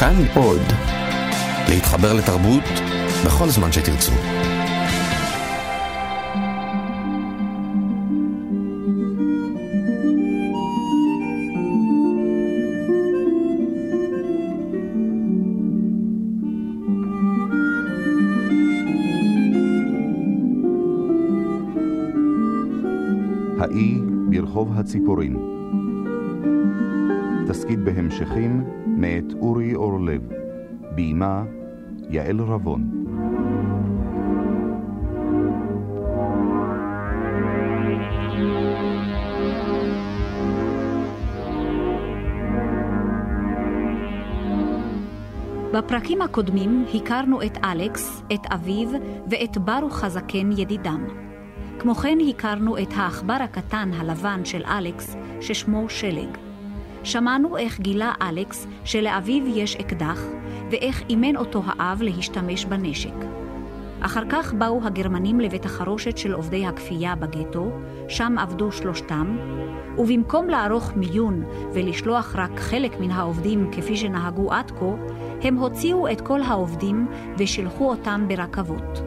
כאן עוד. להתחבר לתרבות בכל זמן שתרצו. האי ברחוב הציפורים. תסכית בהמשכים מאת אורי אורלב. ביימה יעל רבון. בפרקים הקודמים הכרנו את אלכס, את אביו ואת ברוך הזקן ידידם. כמו כן הכרנו את העכבר הקטן הלבן של אלכס, ששמו שלג. שמענו איך גילה אלכס שלאביו יש אקדח, ואיך אימן אותו האב להשתמש בנשק. אחר כך באו הגרמנים לבית החרושת של עובדי הכפייה בגטו, שם עבדו שלושתם, ובמקום לערוך מיון ולשלוח רק חלק מן העובדים כפי שנהגו עד כה, הם הוציאו את כל העובדים ושילחו אותם ברכבות.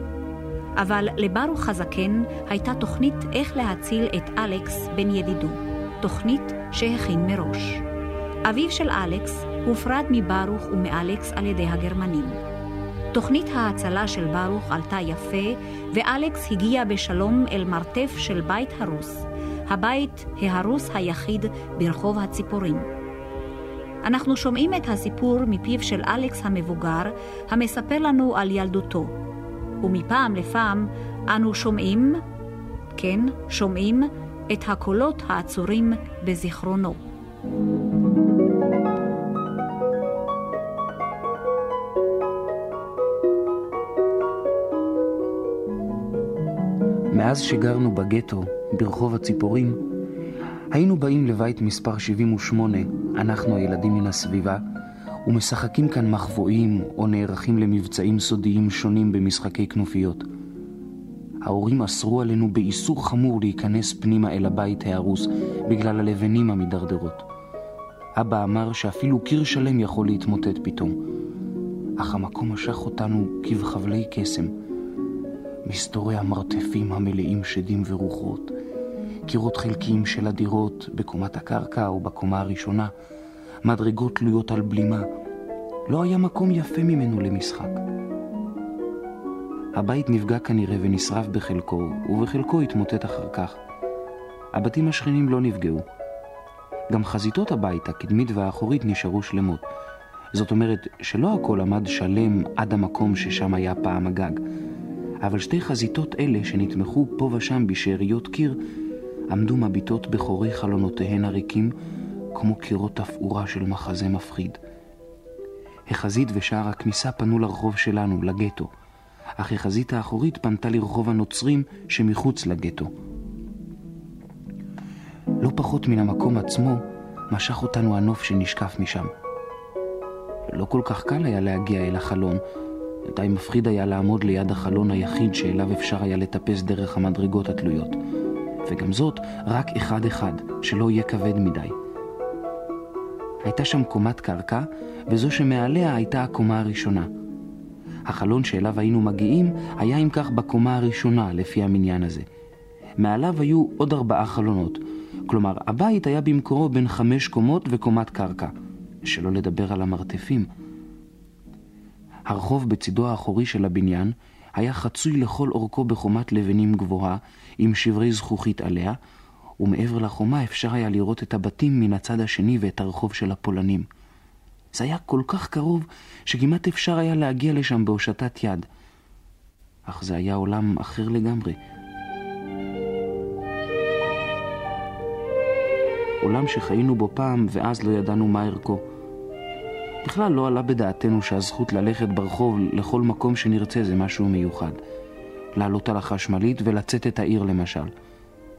אבל לברוך הזקן הייתה תוכנית איך להציל את אלכס בן ידידו, תוכנית שהכין מראש. אביו של אלכס הופרד מברוך ומאלכס על ידי הגרמנים. תוכנית ההצלה של ברוך עלתה יפה, ואלכס הגיע בשלום אל מרתף של בית הרוס, הבית ההרוס היחיד ברחוב הציפורים. אנחנו שומעים את הסיפור מפיו של אלכס המבוגר, המספר לנו על ילדותו. ומפעם לפעם אנו שומעים, כן, שומעים, את הקולות העצורים בזיכרונו. מאז שגרנו בגטו, ברחוב הציפורים, היינו באים לבית מספר 78, אנחנו הילדים מן הסביבה, ומשחקים כאן מחבואים או נערכים למבצעים סודיים שונים במשחקי כנופיות. ההורים אסרו עלינו באיסור חמור להיכנס פנימה אל הבית ההרוס בגלל הלבנים המדרדרות. אבא אמר שאפילו קיר שלם יכול להתמוטט פתאום. אך המקום משך אותנו כבחבלי קסם. מסתורי המרתפים המלאים שדים ורוחות, קירות חלקיים של הדירות בקומת הקרקע או בקומה הראשונה, מדרגות תלויות על בלימה. לא היה מקום יפה ממנו למשחק. הבית נפגע כנראה ונשרף בחלקו, ובחלקו התמוטט אחר כך. הבתים השכנים לא נפגעו. גם חזיתות הבית, הקדמית והאחורית, נשארו שלמות. זאת אומרת שלא הכל עמד שלם עד המקום ששם היה פעם הגג. אבל שתי חזיתות אלה שנתמכו פה ושם בשאריות קיר, עמדו מביטות בחורי חלונותיהן הריקים, כמו קירות תפאורה של מחזה מפחיד. החזית ושער הכניסה פנו לרחוב שלנו, לגטו, אך החזית האחורית פנתה לרחוב הנוצרים שמחוץ לגטו. לא פחות מן המקום עצמו, משך אותנו הנוף שנשקף משם. לא כל כך קל היה להגיע אל החלון, די מפחיד היה לעמוד ליד החלון היחיד שאליו אפשר היה לטפס דרך המדרגות התלויות. וגם זאת, רק אחד-אחד, שלא יהיה כבד מדי. הייתה שם קומת קרקע, וזו שמעליה הייתה הקומה הראשונה. החלון שאליו היינו מגיעים היה אם כך בקומה הראשונה, לפי המניין הזה. מעליו היו עוד ארבעה חלונות, כלומר, הבית היה במקורו בין חמש קומות וקומת קרקע, שלא לדבר על המרתפים. הרחוב בצידו האחורי של הבניין היה חצוי לכל אורכו בחומת לבנים גבוהה, עם שברי זכוכית עליה, ומעבר לחומה אפשר היה לראות את הבתים מן הצד השני ואת הרחוב של הפולנים. זה היה כל כך קרוב, שכמעט אפשר היה להגיע לשם בהושטת יד. אך זה היה עולם אחר לגמרי. עולם שחיינו בו פעם ואז לא ידענו מה ערכו. בכלל לא עלה בדעתנו שהזכות ללכת ברחוב לכל מקום שנרצה זה משהו מיוחד. לעלות על החשמלית ולצאת את העיר למשל.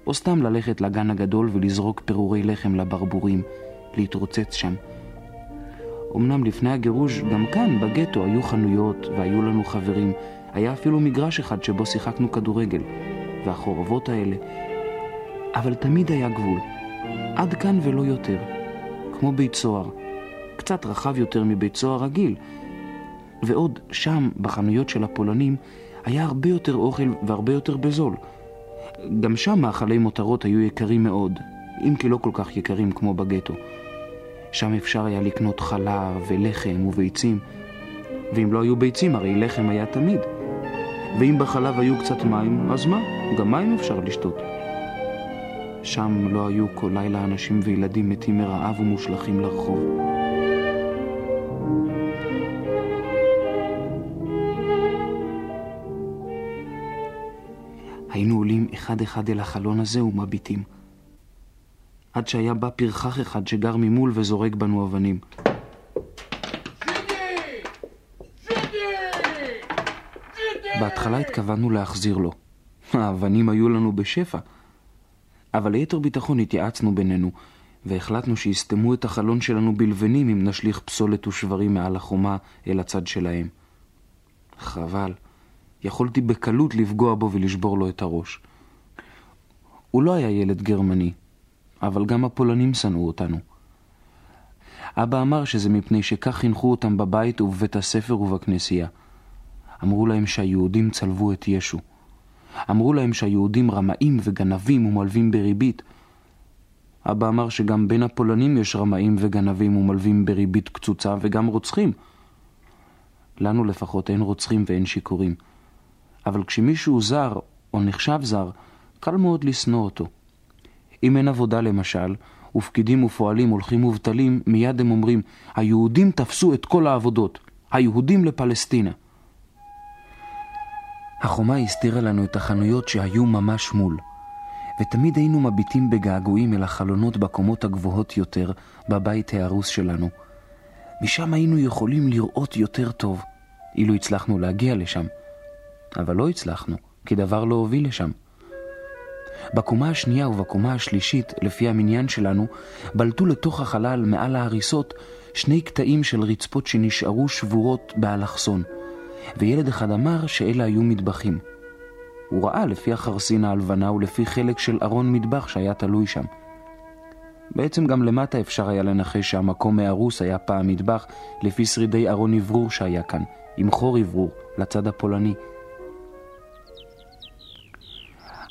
או סתם ללכת לגן הגדול ולזרוק פירורי לחם לברבורים, להתרוצץ שם. אמנם לפני הגירוש, גם כאן, בגטו, היו חנויות והיו לנו חברים. היה אפילו מגרש אחד שבו שיחקנו כדורגל. והחורבות האלה. אבל תמיד היה גבול. עד כאן ולא יותר. כמו בית סוהר. קצת רחב יותר מבית סוהר רגיל. ועוד, שם, בחנויות של הפולנים, היה הרבה יותר אוכל והרבה יותר בזול. גם שם מאכלי מותרות היו יקרים מאוד, אם כי לא כל כך יקרים כמו בגטו. שם אפשר היה לקנות חלב ולחם וביצים, ואם לא היו ביצים הרי לחם היה תמיד. ואם בחלב היו קצת מים, אז מה? גם מים אפשר לשתות. שם לא היו כל לילה אנשים וילדים מתים מרעב ומושלכים לרחוב. היינו עולים אחד-אחד אל החלון הזה ומביטים. עד שהיה בא פרחח אחד שגר ממול וזורק בנו אבנים. בהתחלה התכוונו להחזיר לו. האבנים היו לנו בשפע. אבל ליתר ביטחון התייעצנו בינינו, והחלטנו שיסתמו את החלון שלנו בלבנים אם נשליך פסולת ושברים מעל החומה אל הצד שלהם. חבל. יכולתי בקלות לפגוע בו ולשבור לו את הראש. הוא לא היה ילד גרמני, אבל גם הפולנים שנאו אותנו. אבא אמר שזה מפני שכך חינכו אותם בבית ובבית הספר ובכנסייה. אמרו להם שהיהודים צלבו את ישו. אמרו להם שהיהודים רמאים וגנבים ומלווים בריבית. אבא אמר שגם בין הפולנים יש רמאים וגנבים ומלווים בריבית קצוצה וגם רוצחים. לנו לפחות אין רוצחים ואין שיכורים. אבל כשמישהו זר או נחשב זר, קל מאוד לשנוא אותו. אם אין עבודה למשל, ופקידים ופועלים הולכים מובטלים, מיד הם אומרים, היהודים תפסו את כל העבודות, היהודים לפלסטינה. החומה הסתירה לנו את החנויות שהיו ממש מול, ותמיד היינו מביטים בגעגועים אל החלונות בקומות הגבוהות יותר, בבית ההרוס שלנו. משם היינו יכולים לראות יותר טוב, אילו הצלחנו להגיע לשם. אבל לא הצלחנו, כי דבר לא הוביל לשם. בקומה השנייה ובקומה השלישית, לפי המניין שלנו, בלטו לתוך החלל מעל ההריסות שני קטעים של רצפות שנשארו שבורות באלכסון. וילד אחד אמר שאלה היו מטבחים. הוא ראה לפי החרסינה הלבנה ולפי חלק של ארון מטבח שהיה תלוי שם. בעצם גם למטה אפשר היה לנחש שהמקום מהרוס היה פעם מטבח לפי שרידי ארון אוורור שהיה כאן, עם חור אוורור, לצד הפולני.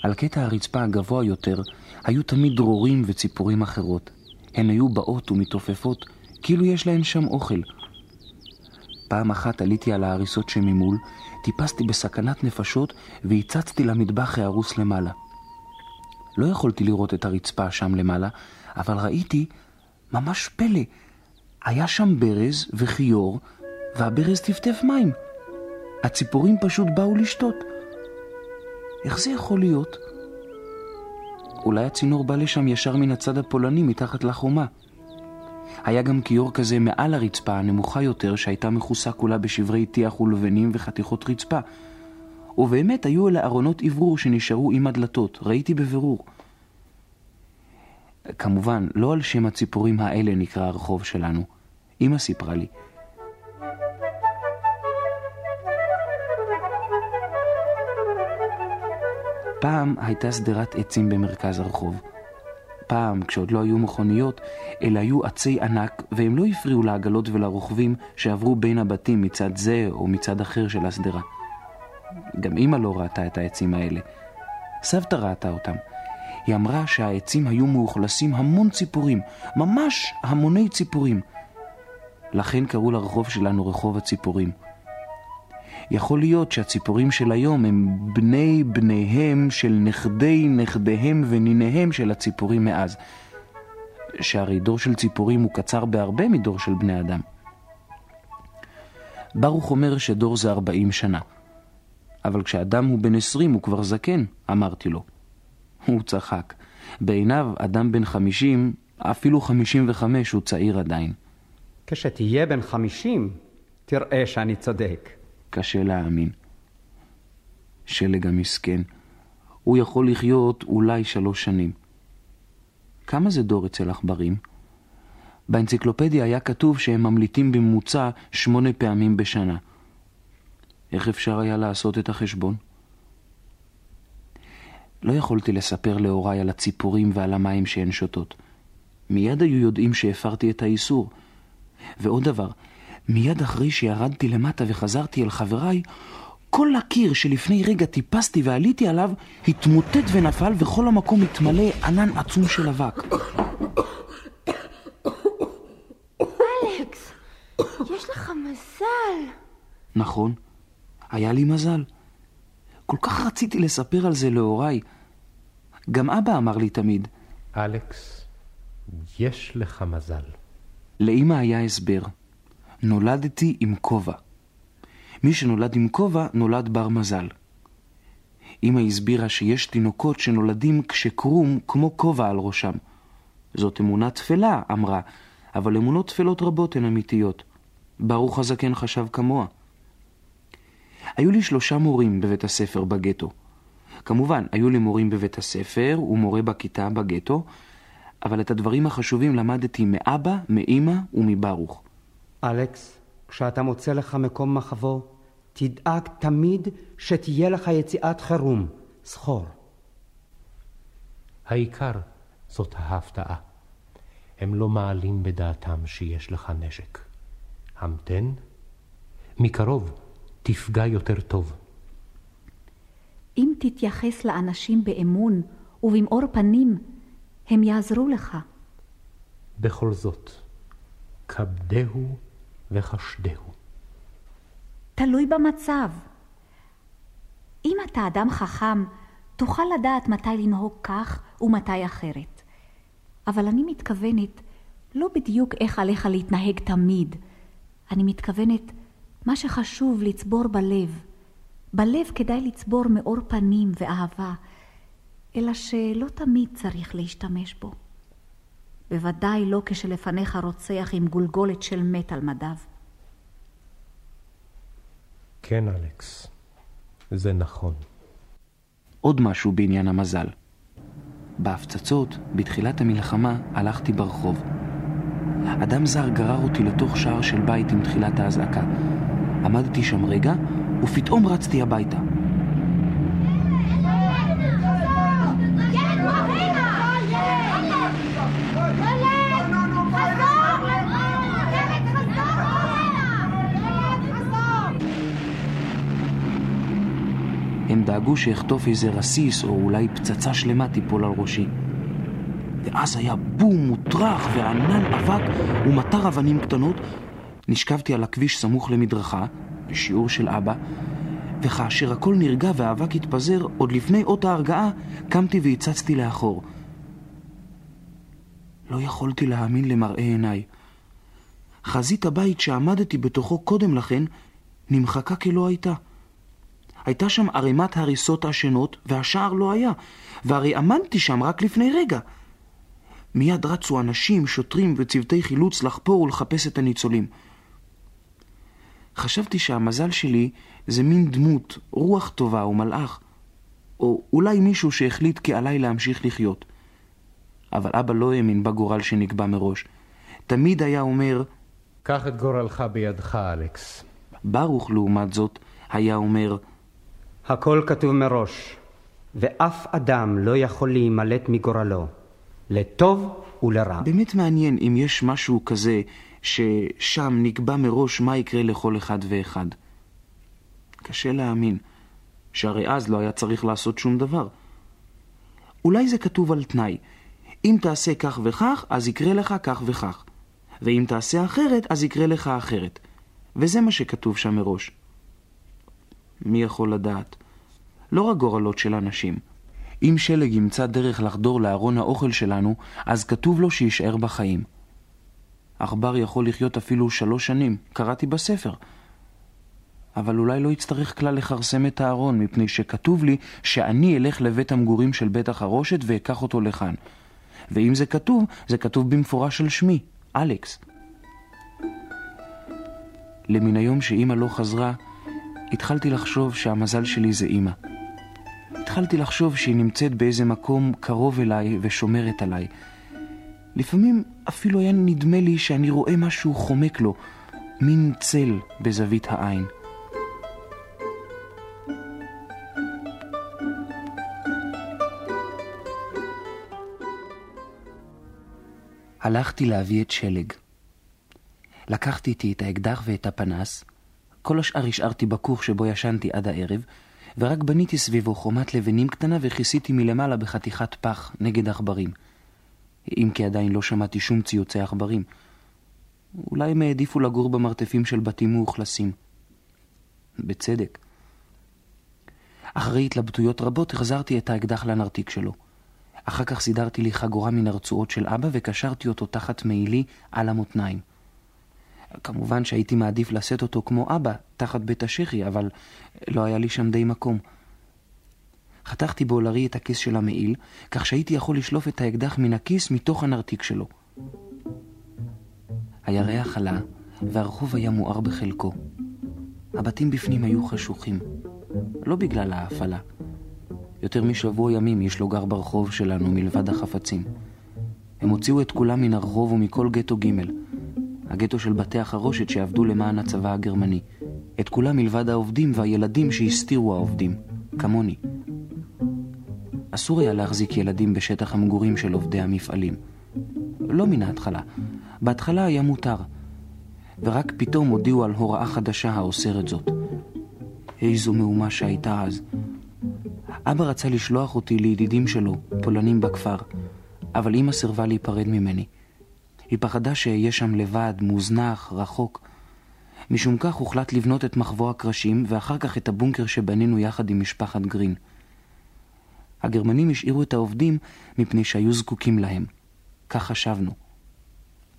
על קטע הרצפה הגבוה יותר היו תמיד דרורים וציפורים אחרות. הן היו באות ומתעופפות, כאילו יש להן שם אוכל, פעם אחת עליתי על ההריסות שממול, טיפסתי בסכנת נפשות והצצתי למטבח ההרוס למעלה. לא יכולתי לראות את הרצפה שם למעלה, אבל ראיתי ממש פלא. היה שם ברז וכיור, והברז טפטף מים. הציפורים פשוט באו לשתות. איך זה יכול להיות? אולי הצינור בא לשם ישר מן הצד הפולני מתחת לחומה. היה גם כיור כזה מעל הרצפה הנמוכה יותר שהייתה מכוסה כולה בשברי טיח ולבנים וחתיכות רצפה. ובאמת היו אלה ארונות אוורור שנשארו עם הדלתות, ראיתי בבירור. כמובן, לא על שם הציפורים האלה נקרא הרחוב שלנו. אמא סיפרה לי. פעם הייתה שדרת עצים במרכז הרחוב. פעם, כשעוד לא היו מכוניות, אלא היו עצי ענק, והם לא הפריעו לעגלות ולרוכבים שעברו בין הבתים מצד זה או מצד אחר של השדרה. גם אמא לא ראתה את העצים האלה. סבתא ראתה אותם. היא אמרה שהעצים היו מאוכלסים המון ציפורים, ממש המוני ציפורים. לכן קראו לרחוב שלנו רחוב הציפורים. יכול להיות שהציפורים של היום הם בני בניהם של נכדי נכדיהם וניניהם של הציפורים מאז. שהרי דור של ציפורים הוא קצר בהרבה מדור של בני אדם. ברוך אומר שדור זה ארבעים שנה. אבל כשאדם הוא בן עשרים הוא כבר זקן, אמרתי לו. הוא צחק. בעיניו אדם בן חמישים, אפילו חמישים וחמש הוא צעיר עדיין. כשתהיה בן חמישים, תראה שאני צודק. קשה להאמין. שלג המסכן, הוא יכול לחיות אולי שלוש שנים. כמה זה דור אצל עכברים? באנציקלופדיה היה כתוב שהם ממליטים בממוצע שמונה פעמים בשנה. איך אפשר היה לעשות את החשבון? לא יכולתי לספר להוריי על הציפורים ועל המים שהן שותות. מיד היו יודעים שהפרתי את האיסור. ועוד דבר, מיד אחרי שירדתי למטה וחזרתי אל חבריי, כל הקיר שלפני רגע טיפסתי ועליתי עליו, התמוטט ונפל וכל המקום התמלא ענן עצום של אבק. אלכס, יש לך מזל. נכון, היה לי מזל. כל כך רציתי לספר על זה להוריי. גם אבא אמר לי תמיד. אלכס, יש לך מזל. לאמא היה הסבר. נולדתי עם כובע. מי שנולד עם כובע נולד בר מזל. אמא הסבירה שיש תינוקות שנולדים כשקרום כמו כובע על ראשם. זאת אמונה תפלה, אמרה, אבל אמונות תפלות רבות הן אמיתיות. ברוך הזקן חשב כמוה. היו לי שלושה מורים בבית הספר בגטו. כמובן, היו לי מורים בבית הספר ומורה בכיתה בגטו, אבל את הדברים החשובים למדתי מאבא, מאימא ומברוך. אלכס, כשאתה מוצא לך מקום מחבוא, תדאג תמיד שתהיה לך יציאת חירום, זכור. העיקר זאת ההפתעה. הם לא מעלים בדעתם שיש לך נשק. המתן, מקרוב תפגע יותר טוב. אם תתייחס לאנשים באמון ובמאור פנים, הם יעזרו לך. בכל זאת, כבדהו וחשדהו. תלוי במצב. אם אתה אדם חכם, תוכל לדעת מתי לנהוג כך ומתי אחרת. אבל אני מתכוונת לא בדיוק איך עליך להתנהג תמיד. אני מתכוונת מה שחשוב לצבור בלב. בלב כדאי לצבור מאור פנים ואהבה, אלא שלא תמיד צריך להשתמש בו. בוודאי לא כשלפניך רוצח עם גולגולת של מת על מדיו. כן, אלכס, זה נכון. עוד משהו בעניין המזל. בהפצצות, בתחילת המלחמה, הלכתי ברחוב. אדם זר גרר אותי לתוך שער של בית עם תחילת האזעקה. עמדתי שם רגע, ופתאום רצתי הביתה. דאגו שאחטוף איזה רסיס או אולי פצצה שלמה תיפול על ראשי. ואז היה בום מוטרח וענן אבק ומטר אבנים קטנות. נשכבתי על הכביש סמוך למדרכה, בשיעור של אבא, וכאשר הכל נרגע והאבק התפזר, עוד לפני אות ההרגעה, קמתי והצצתי לאחור. לא יכולתי להאמין למראה עיניי. חזית הבית שעמדתי בתוכו קודם לכן נמחקה כלא הייתה. הייתה שם ערימת הריסות עשנות, והשער לא היה, והרי עמדתי שם רק לפני רגע. מיד רצו אנשים, שוטרים וצוותי חילוץ לחפור ולחפש את הניצולים. חשבתי שהמזל שלי זה מין דמות, רוח טובה או מלאך, או אולי מישהו שהחליט כי עליי להמשיך לחיות. אבל אבא לא האמין בגורל שנקבע מראש. תמיד היה אומר, קח את גורלך בידך, אלכס. ברוך, לעומת זאת, היה אומר, הכל כתוב מראש, ואף אדם לא יכול להימלט מגורלו, לטוב ולרע. באמת מעניין אם יש משהו כזה ששם נקבע מראש מה יקרה לכל אחד ואחד. קשה להאמין, שהרי אז לא היה צריך לעשות שום דבר. אולי זה כתוב על תנאי. אם תעשה כך וכך, אז יקרה לך כך וכך. ואם תעשה אחרת, אז יקרה לך אחרת. וזה מה שכתוב שם מראש. מי יכול לדעת? לא רק גורלות של אנשים. אם שלג ימצא דרך לחדור לארון האוכל שלנו, אז כתוב לו שיישאר בחיים. עכבר יכול לחיות אפילו שלוש שנים, קראתי בספר. אבל אולי לא יצטרך כלל לכרסם את הארון, מפני שכתוב לי שאני אלך לבית המגורים של בית החרושת ואקח אותו לכאן. ואם זה כתוב, זה כתוב במפורש על שמי, אלכס. למן היום שאימא לא חזרה, התחלתי לחשוב שהמזל שלי זה אימא. התחלתי לחשוב שהיא נמצאת באיזה מקום קרוב אליי ושומרת עליי. לפעמים אפילו היה נדמה לי שאני רואה משהו חומק לו, מין צל בזווית העין. הלכתי להביא את שלג. לקחתי איתי את האקדח ואת הפנס, כל השאר השארתי בכוך שבו ישנתי עד הערב, ורק בניתי סביבו חומת לבנים קטנה וכיסיתי מלמעלה בחתיכת פח נגד עכברים. אם כי עדיין לא שמעתי שום ציוצי עכברים. אולי הם העדיפו לגור במרתפים של בתים מאוכלסים. בצדק. אחרי התלבטויות רבות החזרתי את האקדח לנרתיק שלו. אחר כך סידרתי לי חגורה מן הרצועות של אבא וקשרתי אותו תחת מעילי על המותניים. כמובן שהייתי מעדיף לשאת אותו כמו אבא, תחת בית השחי, אבל לא היה לי שם די מקום. חתכתי בעולרי את הכיס של המעיל, כך שהייתי יכול לשלוף את האקדח מן הכיס מתוך הנרתיק שלו. הירח עלה, והרחוב היה מואר בחלקו. הבתים בפנים היו חשוכים. לא בגלל ההפעלה. יותר משבוע ימים איש לא גר ברחוב שלנו מלבד החפצים. הם הוציאו את כולם מן הרחוב ומכל גטו ג', הגטו של בתי החרושת שעבדו למען הצבא הגרמני. את כולם מלבד העובדים והילדים שהסתירו העובדים, כמוני. אסור היה להחזיק ילדים בשטח המגורים של עובדי המפעלים. לא מן ההתחלה. בהתחלה היה מותר. ורק פתאום הודיעו על הוראה חדשה האוסרת זאת. איזו מהומה שהייתה אז. אבא רצה לשלוח אותי לידידים שלו, פולנים בכפר, אבל אמא סירבה להיפרד ממני. היא פחדה שאהיה שם לבד, מוזנח, רחוק. משום כך הוחלט לבנות את מחבוא הקרשים, ואחר כך את הבונקר שבנינו יחד עם משפחת גרין. הגרמנים השאירו את העובדים מפני שהיו זקוקים להם. כך חשבנו.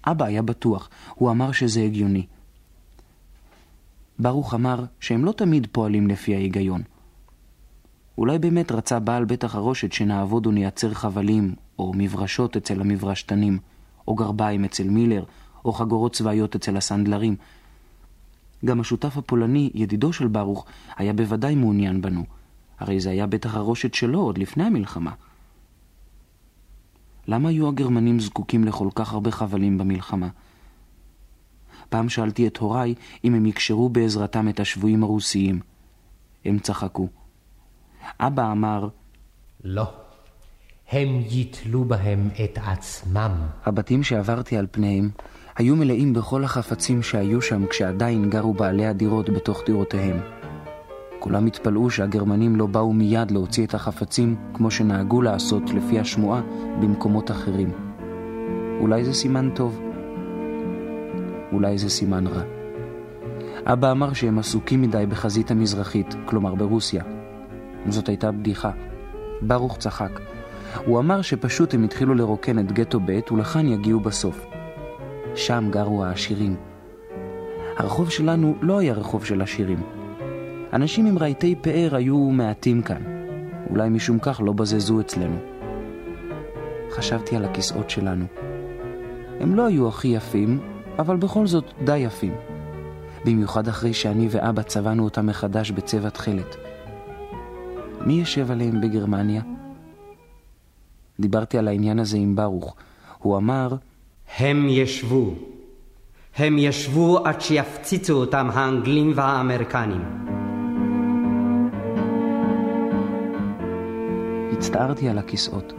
אבא היה בטוח, הוא אמר שזה הגיוני. ברוך אמר שהם לא תמיד פועלים לפי ההיגיון. אולי באמת רצה בעל בית החרושת שנעבוד ונייצר חבלים, או מברשות אצל המברשתנים, או גרביים אצל מילר, או חגורות צבאיות אצל הסנדלרים. גם השותף הפולני, ידידו של ברוך, היה בוודאי מעוניין בנו. הרי זה היה בית החרושת שלו עוד לפני המלחמה. למה היו הגרמנים זקוקים לכל כך הרבה חבלים במלחמה? פעם שאלתי את הוריי אם הם יקשרו בעזרתם את השבויים הרוסיים. הם צחקו. אבא אמר, לא, הם יתלו בהם את עצמם. הבתים שעברתי על פניהם היו מלאים בכל החפצים שהיו שם כשעדיין גרו בעלי הדירות בתוך דירותיהם. כולם התפלאו שהגרמנים לא באו מיד להוציא את החפצים כמו שנהגו לעשות לפי השמועה במקומות אחרים. אולי זה סימן טוב, אולי זה סימן רע. אבא אמר שהם עסוקים מדי בחזית המזרחית, כלומר ברוסיה. זאת הייתה בדיחה. ברוך צחק. הוא אמר שפשוט הם התחילו לרוקן את גטו ב' ולכאן יגיעו בסוף. שם גרו העשירים. הרחוב שלנו לא היה רחוב של עשירים. אנשים עם רהיטי פאר היו מעטים כאן. אולי משום כך לא בזזו אצלנו. חשבתי על הכיסאות שלנו. הם לא היו הכי יפים, אבל בכל זאת די יפים. במיוחד אחרי שאני ואבא צבענו אותם מחדש בצבע תכלת. מי יושב עליהם בגרמניה? דיברתי על העניין הזה עם ברוך. הוא אמר, הם ישבו. הם ישבו עד שיפציצו אותם האנגלים והאמריקנים. הצטערתי על הכיסאות.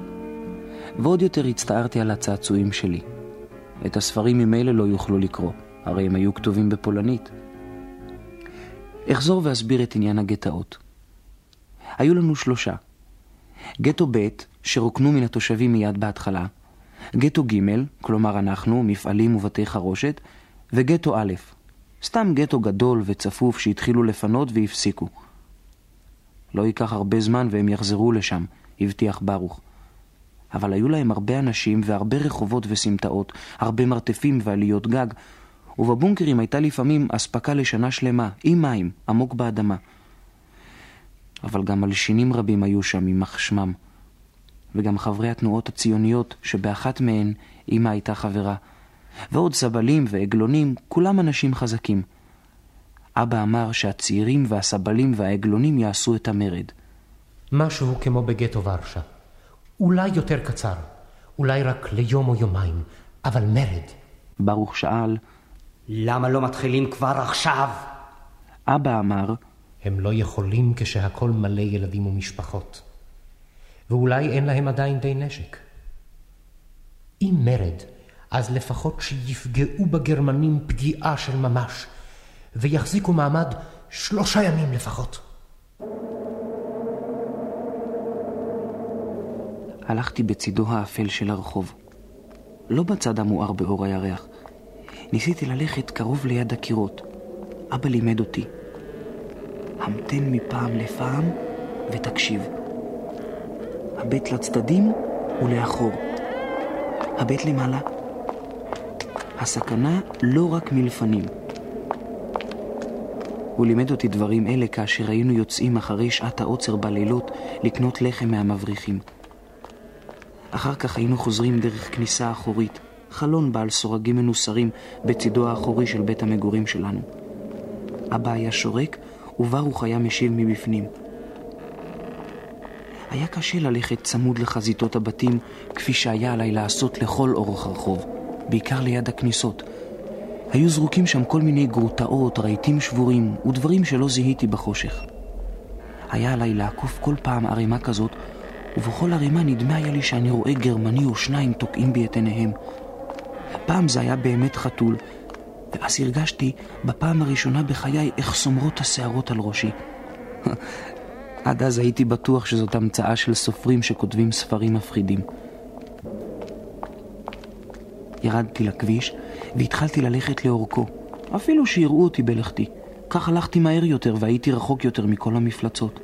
ועוד יותר הצטערתי על הצעצועים שלי. את הספרים ממילא לא יוכלו לקרוא, הרי הם היו כתובים בפולנית. אחזור ואסביר את עניין הגטאות. היו לנו שלושה. גטו ב', שרוקנו מן התושבים מיד בהתחלה, גטו ג', כלומר אנחנו, מפעלים ובתי חרושת, וגטו א', סתם גטו גדול וצפוף שהתחילו לפנות והפסיקו. לא ייקח הרבה זמן והם יחזרו לשם, הבטיח ברוך. אבל היו להם הרבה אנשים והרבה רחובות וסמטאות, הרבה מרתפים ועליות גג, ובבונקרים הייתה לפעמים אספקה לשנה שלמה, עם מים, עמוק באדמה. אבל גם מלשינים רבים היו שם, יימח שמם. וגם חברי התנועות הציוניות, שבאחת מהן אמא הייתה חברה. ועוד סבלים ועגלונים, כולם אנשים חזקים. אבא אמר שהצעירים והסבלים והעגלונים יעשו את המרד. משהו כמו בגטו ורשה. אולי יותר קצר, אולי רק ליום או יומיים, אבל מרד. ברוך שאל, למה לא מתחילים כבר עכשיו? אבא אמר, הם לא יכולים כשהכול מלא ילדים ומשפחות. ואולי אין להם עדיין די נשק. אם מרד, אז לפחות שיפגעו בגרמנים פגיעה של ממש, ויחזיקו מעמד שלושה ימים לפחות. הלכתי בצידו האפל של הרחוב. לא בצד המואר באור הירח. ניסיתי ללכת קרוב ליד הקירות. אבא לימד אותי. המתן מפעם לפעם ותקשיב. הבט לצדדים ולאחור. הבט למעלה. הסכנה לא רק מלפנים. הוא לימד אותי דברים אלה כאשר היינו יוצאים אחרי שעת העוצר בלילות לקנות לחם מהמבריחים. אחר כך היינו חוזרים דרך כניסה אחורית, חלון בעל סורגים מנוסרים בצידו האחורי של בית המגורים שלנו. אבא היה שורק, וברוך היה משיב מבפנים. היה קשה ללכת צמוד לחזיתות הבתים, כפי שהיה עליי לעשות לכל אורך הרחוב, בעיקר ליד הכניסות. היו זרוקים שם כל מיני גרוטאות, רהיטים שבורים ודברים שלא זיהיתי בחושך. היה עליי לעקוף כל פעם ערימה כזאת ובכל ערימה נדמה היה לי שאני רואה גרמני או שניים תוקעים בי את עיניהם. פעם זה היה באמת חתול, ואז הרגשתי בפעם הראשונה בחיי איך סומרות השערות על ראשי. עד אז הייתי בטוח שזאת המצאה של סופרים שכותבים ספרים מפחידים. ירדתי לכביש והתחלתי ללכת לאורכו, אפילו שיראו אותי בלכתי. כך הלכתי מהר יותר והייתי רחוק יותר מכל המפלצות.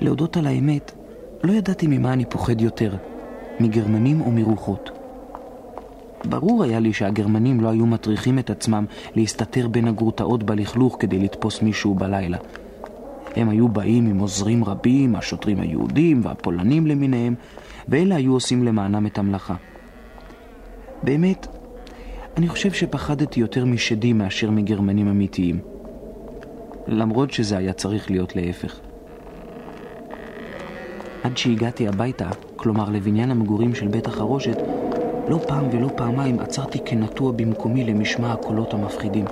להודות על האמת, לא ידעתי ממה אני פוחד יותר, מגרמנים או מרוחות. ברור היה לי שהגרמנים לא היו מטריחים את עצמם להסתתר בין הגרוטאות בלכלוך כדי לתפוס מישהו בלילה. הם היו באים עם עוזרים רבים, השוטרים היהודים והפולנים למיניהם, ואלה היו עושים למענם את המלאכה. באמת, אני חושב שפחדתי יותר משדים מאשר מגרמנים אמיתיים. למרות שזה היה צריך להיות להפך. עד שהגעתי הביתה, כלומר לבניין המגורים של בית החרושת, לא פעם ולא פעמיים עצרתי כנטוע במקומי למשמע הקולות המפחידים.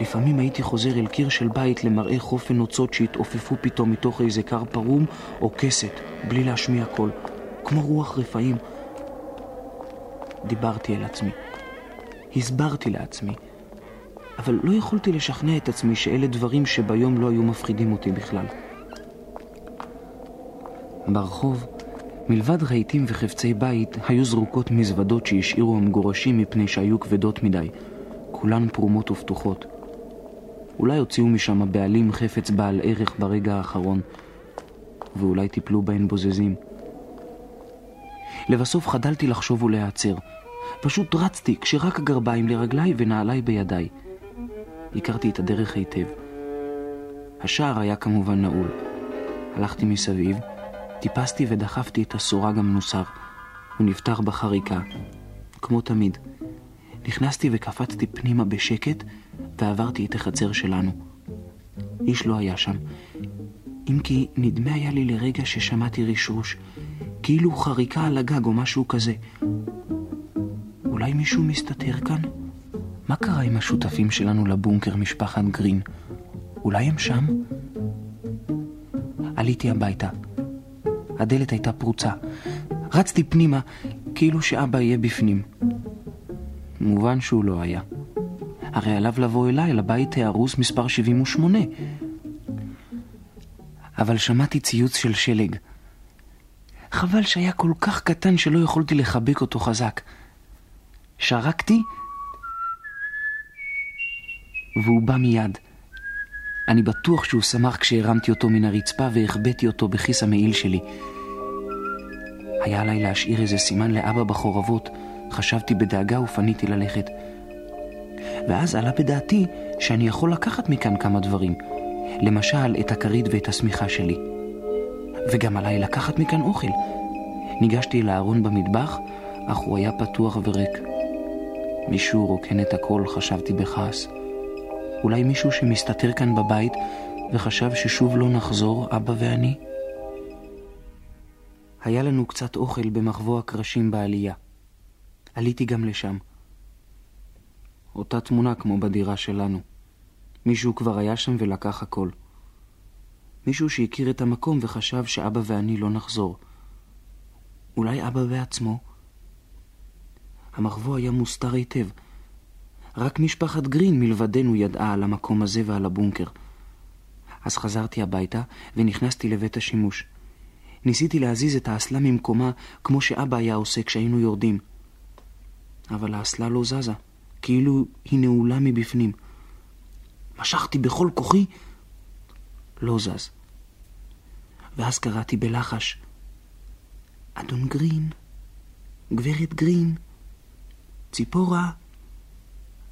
לפעמים הייתי חוזר אל קיר של בית למראה חופן נוצות שהתעופפו פתאום מתוך איזה קר פרום או כסת, בלי להשמיע קול, כמו רוח רפאים. דיברתי אל עצמי. הסברתי לעצמי, אבל לא יכולתי לשכנע את עצמי שאלה דברים שביום לא היו מפחידים אותי בכלל. ברחוב, מלבד רהיטים וחפצי בית, היו זרוקות מזוודות שהשאירו המגורשים מפני שהיו כבדות מדי, כולן פרומות ופתוחות. אולי הוציאו משם הבעלים חפץ בעל ערך ברגע האחרון, ואולי טיפלו בהן בוזזים. לבסוף חדלתי לחשוב ולהיעצר. פשוט רצתי כשרק הגרביים לרגליי ונעליי בידיי. הכרתי את הדרך היטב. השער היה כמובן נעול. הלכתי מסביב, טיפסתי ודחפתי את הסורג המנוסר. הוא נפתח בחריקה, כמו תמיד. נכנסתי וקפצתי פנימה בשקט, ועברתי את החצר שלנו. איש לא היה שם, אם כי נדמה היה לי לרגע ששמעתי רשרוש, כאילו חריקה על הגג או משהו כזה. אולי מישהו מסתתר כאן? מה קרה עם השותפים שלנו לבונקר, משפחת גרין? אולי הם שם? עליתי הביתה. הדלת הייתה פרוצה. רצתי פנימה, כאילו שאבא יהיה בפנים. מובן שהוא לא היה. הרי עליו לבוא אליי, לבית ההרוס מספר 78. אבל שמעתי ציוץ של שלג. חבל שהיה כל כך קטן שלא יכולתי לחבק אותו חזק. שרקתי, והוא בא מיד. אני בטוח שהוא שמח כשהרמתי אותו מן הרצפה והחבאתי אותו בכיס המעיל שלי. היה עליי להשאיר איזה סימן לאבא בחורבות, חשבתי בדאגה ופניתי ללכת. ואז עלה בדעתי שאני יכול לקחת מכאן כמה דברים. למשל, את הכרית ואת השמיכה שלי. וגם עליי לקחת מכאן אוכל. ניגשתי אל הארון במטבח, אך הוא היה פתוח וריק. מישהו רוקן את הכל, חשבתי בכעס. אולי מישהו שמסתתר כאן בבית וחשב ששוב לא נחזור, אבא ואני? היה לנו קצת אוכל במחבוא הקרשים בעלייה. עליתי גם לשם. אותה תמונה כמו בדירה שלנו. מישהו כבר היה שם ולקח הכל. מישהו שהכיר את המקום וחשב שאבא ואני לא נחזור. אולי אבא בעצמו? המחבוא היה מוסתר היטב. רק משפחת גרין מלבדנו ידעה על המקום הזה ועל הבונקר. אז חזרתי הביתה ונכנסתי לבית השימוש. ניסיתי להזיז את האסלה ממקומה כמו שאבא היה עושה כשהיינו יורדים. אבל האסלה לא זזה, כאילו היא נעולה מבפנים. משכתי בכל כוחי, לא זז. ואז קראתי בלחש, אדון גרין, גברת גרין, ציפורה,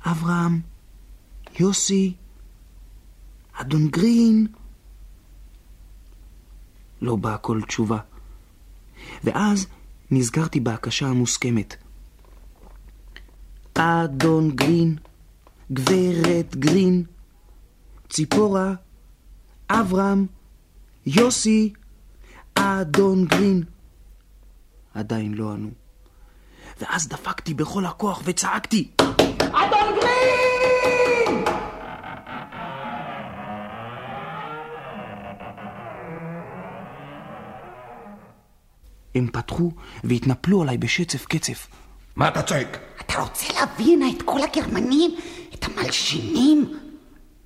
אברהם, יוסי, אדון גרין. לא באה כל תשובה. ואז נזכרתי בהקשה המוסכמת. אדון גרין, גברת גרין, ציפורה, אברהם, יוסי, אדון גרין. עדיין לא ענו. ואז דפקתי בכל הכוח וצעקתי, אדון גרין! הם פתחו והתנפלו עליי בשצף קצף. מה אתה צועק? אתה רוצה להביא הנה את כל הגרמנים? את המלשינים?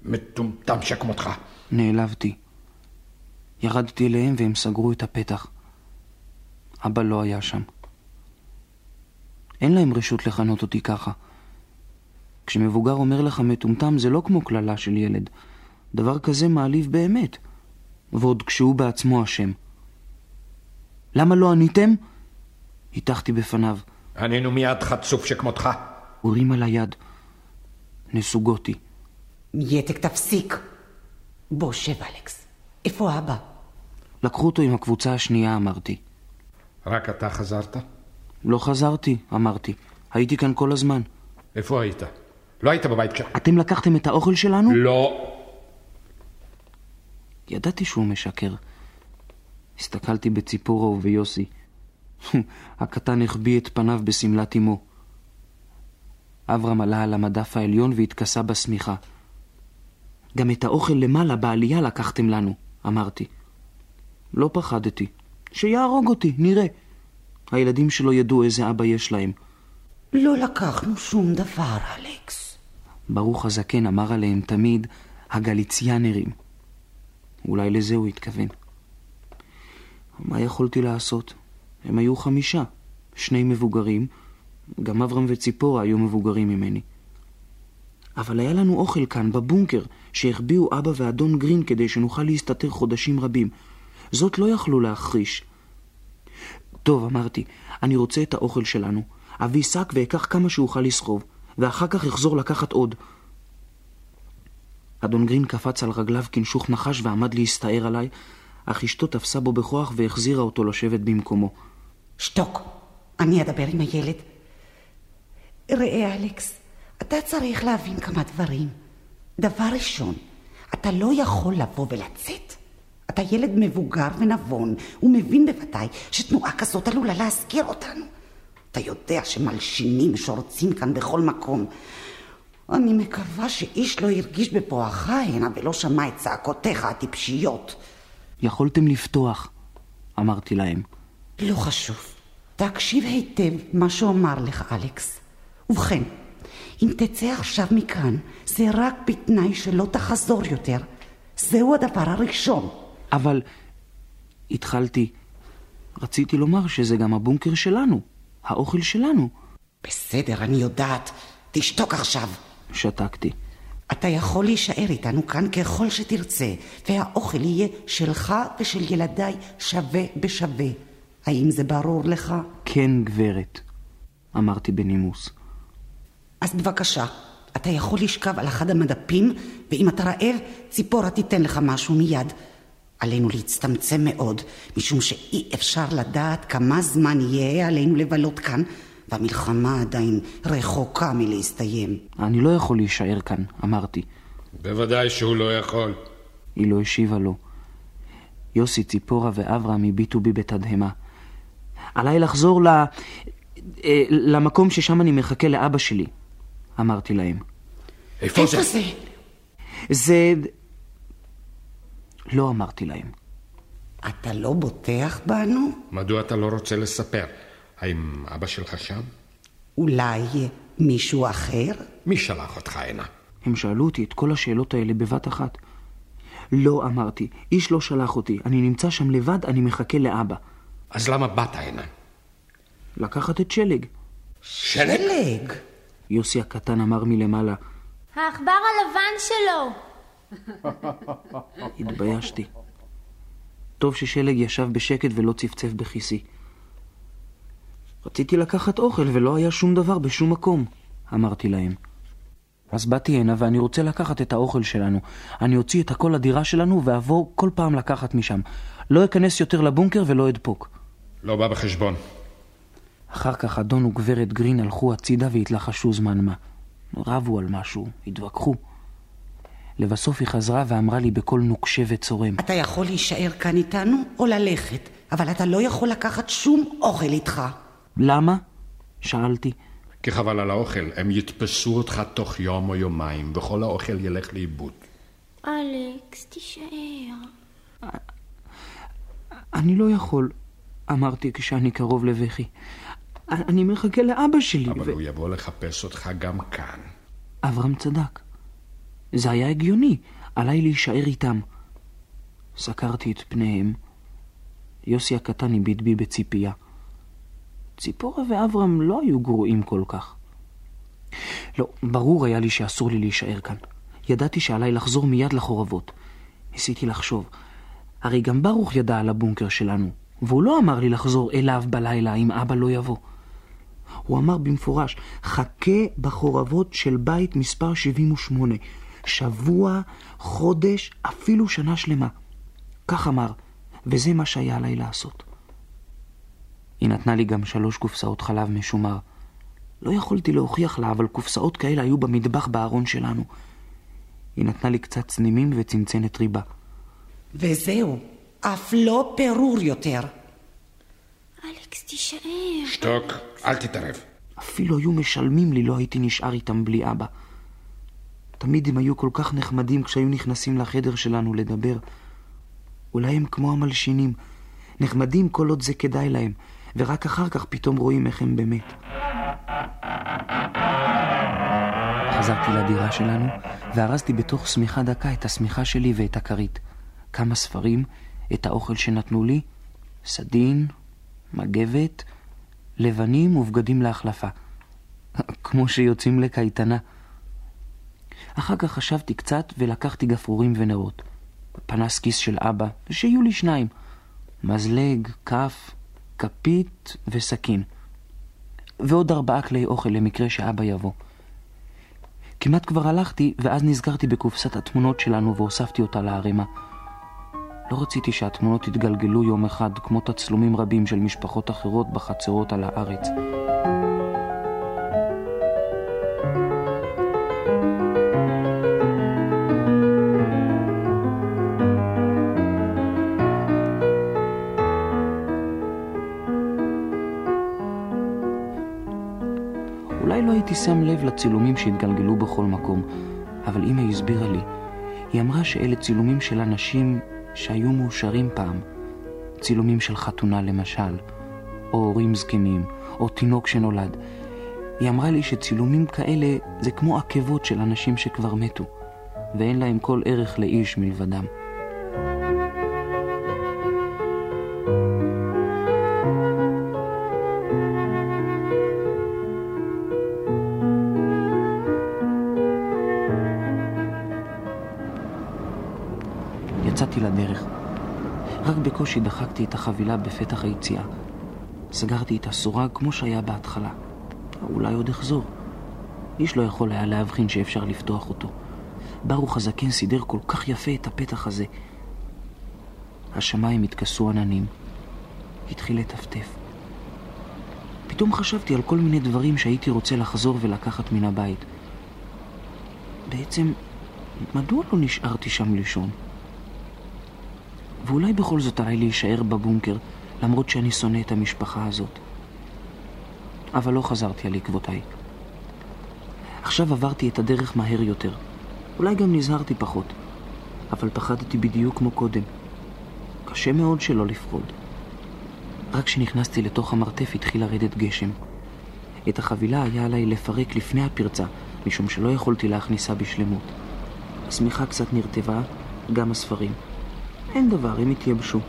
מטומטם שכמותך. נעלבתי. ירדתי אליהם והם סגרו את הפתח. אבא לא היה שם. אין להם רשות לכנות אותי ככה. כשמבוגר אומר לך מטומטם זה לא כמו קללה של ילד. דבר כזה מעליב באמת. ועוד כשהוא בעצמו אשם. למה לא עניתם? הטחתי בפניו. ענינו מיד חצוף שכמותך. הוא הרים על היד. נסוגותי. יתק תפסיק. בוא שב אלכס. איפה אבא? לקחו אותו עם הקבוצה השנייה, אמרתי. רק אתה חזרת? לא חזרתי, אמרתי. הייתי כאן כל הזמן. איפה היית? לא היית בבית כש... אתם לקחתם את האוכל שלנו? לא. ידעתי שהוא משקר. הסתכלתי בציפורה וביוסי. הקטן החביא את פניו בשמלת אמו. אברהם עלה על המדף העליון והתכסה בשמיכה. גם את האוכל למעלה בעלייה לקחתם לנו, אמרתי. לא פחדתי. שיהרוג אותי, נראה. הילדים שלו ידעו איזה אבא יש להם. לא לקחנו שום דבר, אלכס. ברוך הזקן אמר עליהם תמיד הגליציאנרים. אולי לזה הוא התכוון. מה יכולתי לעשות? הם היו חמישה, שני מבוגרים, גם אברהם וציפורה היו מבוגרים ממני. אבל היה לנו אוכל כאן, בבונקר, שהחביאו אבא ואדון גרין כדי שנוכל להסתתר חודשים רבים. זאת לא יכלו להחריש. טוב, אמרתי, אני רוצה את האוכל שלנו. אביא שק ואקח כמה שאוכל לסחוב, ואחר כך אחזור לקחת עוד. אדון גרין קפץ על רגליו כנשוך נחש ועמד להסתער עליי, אך אשתו תפסה בו בכוח והחזירה אותו לשבת במקומו. שתוק, אני אדבר עם הילד. ראה, אלכס, אתה צריך להבין כמה דברים. דבר ראשון, אתה לא יכול לבוא ולצאת. אתה ילד מבוגר ונבון, ומבין בוודאי שתנועה כזאת עלולה להזכיר אותנו. אתה יודע שמלשינים שורצים כאן בכל מקום. אני מקווה שאיש לא הרגיש בפועך הנה ולא שמע את צעקותיך הטיפשיות. יכולתם לפתוח, אמרתי להם. לא חשוב. תקשיב היטב מה שאומר לך, אלכס. ובכן, אם תצא עכשיו מכאן, זה רק בתנאי שלא תחזור יותר. זהו הדבר הראשון. אבל התחלתי, רציתי לומר שזה גם הבונקר שלנו, האוכל שלנו. בסדר, אני יודעת. תשתוק עכשיו. שתקתי. אתה יכול להישאר איתנו כאן ככל שתרצה, והאוכל יהיה שלך ושל ילדיי שווה בשווה. האם זה ברור לך? כן, גברת, אמרתי בנימוס. אז בבקשה, אתה יכול לשכב על אחד המדפים, ואם אתה רעב, ציפורה תיתן לך משהו מיד. עלינו להצטמצם מאוד, משום שאי אפשר לדעת כמה זמן יהיה עלינו לבלות כאן, והמלחמה עדיין רחוקה מלהסתיים. אני לא יכול להישאר כאן, אמרתי. בוודאי שהוא לא יכול. היא לא השיבה לו. יוסי, ציפורה ואברהם הביטו בי בתדהמה. עליי לחזור ל... אה, למקום ששם אני מחכה לאבא שלי, אמרתי להם. איפה זה? זה? זה... לא אמרתי להם. אתה לא בוטח בנו? מדוע אתה לא רוצה לספר? האם אבא שלך שם? אולי מישהו אחר? מי שלח אותך הנה? הם שאלו אותי את כל השאלות האלה בבת אחת. לא, אמרתי, איש לא שלח אותי. אני נמצא שם לבד, אני מחכה לאבא. אז למה באת הנה? לקחת את שלג. שלג. יוסי הקטן אמר מלמעלה. העכבר הלבן שלו! התביישתי. טוב ששלג ישב בשקט ולא צפצף בכיסי. רציתי לקחת אוכל ולא היה שום דבר בשום מקום, אמרתי להם. אז באתי הנה ואני רוצה לקחת את האוכל שלנו. אני אוציא את הכל לדירה שלנו ואבוא כל פעם לקחת משם. לא אכנס יותר לבונקר ולא אדפוק. לא בא בחשבון. אחר כך אדון וגברת גרין הלכו הצידה והתלחשו זמן מה. רבו על משהו, התווכחו. לבסוף היא חזרה ואמרה לי בקול נוקשה וצורם. אתה יכול להישאר כאן איתנו או ללכת, אבל אתה לא יכול לקחת שום אוכל איתך. למה? שאלתי. כי חבל על האוכל, הם יתפסו אותך תוך יום או יומיים, וכל האוכל ילך לאיבוד. אלכס, תישאר. אני לא יכול, אמרתי כשאני קרוב לבכי. אני מחכה לאבא שלי. אבל ו... הוא יבוא לחפש אותך גם כאן. אברהם צדק. זה היה הגיוני, עליי להישאר איתם. סקרתי את פניהם. יוסי הקטן הביט בי בציפייה. ציפורה ואברהם לא היו גרועים כל כך. לא, ברור היה לי שאסור לי להישאר כאן. ידעתי שעליי לחזור מיד לחורבות. ניסיתי לחשוב. הרי גם ברוך ידע על הבונקר שלנו, והוא לא אמר לי לחזור אליו בלילה אם אבא לא יבוא. הוא אמר במפורש, חכה בחורבות של בית מספר 78, שבוע, חודש, אפילו שנה שלמה. כך אמר, וזה מה שהיה עליי לעשות. היא נתנה לי גם שלוש קופסאות חלב משומר. לא יכולתי להוכיח לה, אבל קופסאות כאלה היו במטבח בארון שלנו. היא נתנה לי קצת צנימים וצנצנת ריבה. וזהו, אף לא פירור יותר. אלכס, תישאר. שתוק, אל תתערב. אפילו היו משלמים לי, לא הייתי נשאר איתם בלי אבא. תמיד הם היו כל כך נחמדים כשהיו נכנסים לחדר שלנו לדבר. אולי הם כמו המלשינים, נחמדים כל עוד זה כדאי להם, ורק אחר כך פתאום רואים איך הם באמת. חזרתי לדירה שלנו, וארזתי בתוך שמיכה דקה את השמיכה שלי ואת הכרית. כמה ספרים, את האוכל שנתנו לי, סדין, מגבת, לבנים ובגדים להחלפה. כמו שיוצאים לקייטנה. אחר כך חשבתי קצת ולקחתי גפרורים ונרות. פנס כיס של אבא, ושיהיו לי שניים. מזלג, כף, כפית וסכין. ועוד ארבעה כלי אוכל למקרה שאבא יבוא. כמעט כבר הלכתי, ואז נזכרתי בקופסת התמונות שלנו והוספתי אותה לערימה. לא רציתי שהתמונות יתגלגלו יום אחד כמו תצלומים רבים של משפחות אחרות בחצרות על הארץ. אולי לא הייתי שם לב לצילומים שהתגלגלו בכל מקום, אבל אמא הסבירה לי. היא אמרה שאלה צילומים של אנשים שהיו מאושרים פעם. צילומים של חתונה למשל, או הורים זקנים, או תינוק שנולד. היא אמרה לי שצילומים כאלה זה כמו עקבות של אנשים שכבר מתו, ואין להם כל ערך לאיש מלבדם. רק בקושי דחקתי את החבילה בפתח היציאה. סגרתי את הסורג כמו שהיה בהתחלה. אולי עוד אחזור. איש לא יכול היה להבחין שאפשר לפתוח אותו. ברוך הזקן סידר כל כך יפה את הפתח הזה. השמיים התכסו עננים. התחיל לטפטף. פתאום חשבתי על כל מיני דברים שהייתי רוצה לחזור ולקחת מן הבית. בעצם, מדוע לא נשארתי שם לישון? ואולי בכל זאת עליי להישאר בבונקר, למרות שאני שונא את המשפחה הזאת. אבל לא חזרתי על עקבותיי. עכשיו עברתי את הדרך מהר יותר. אולי גם נזהרתי פחות, אבל פחדתי בדיוק כמו קודם. קשה מאוד שלא לפחוד. רק כשנכנסתי לתוך המרתף התחיל לרדת גשם. את החבילה היה עליי לפרק לפני הפרצה, משום שלא יכולתי להכניסה בשלמות. השמיכה קצת נרטבה, גם הספרים. אין דבר, הם התייבשו.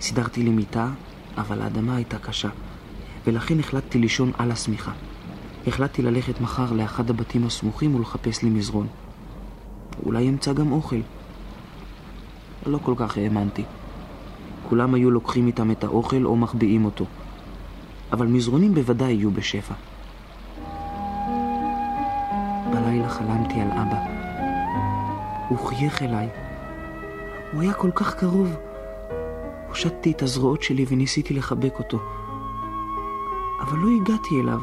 סידרתי לי מיטה, אבל האדמה הייתה קשה, ולכן החלטתי לישון על השמיכה. החלטתי ללכת מחר לאחד הבתים הסמוכים ולחפש לי מזרון. אולי אמצא גם אוכל. לא כל כך האמנתי. כולם היו לוקחים איתם את האוכל או מחביאים אותו. אבל מזרונים בוודאי יהיו בשפע. בלילה חלמתי על אבא. הוא חייך אליי. הוא היה כל כך קרוב. הושטתי את הזרועות שלי וניסיתי לחבק אותו. אבל לא הגעתי אליו.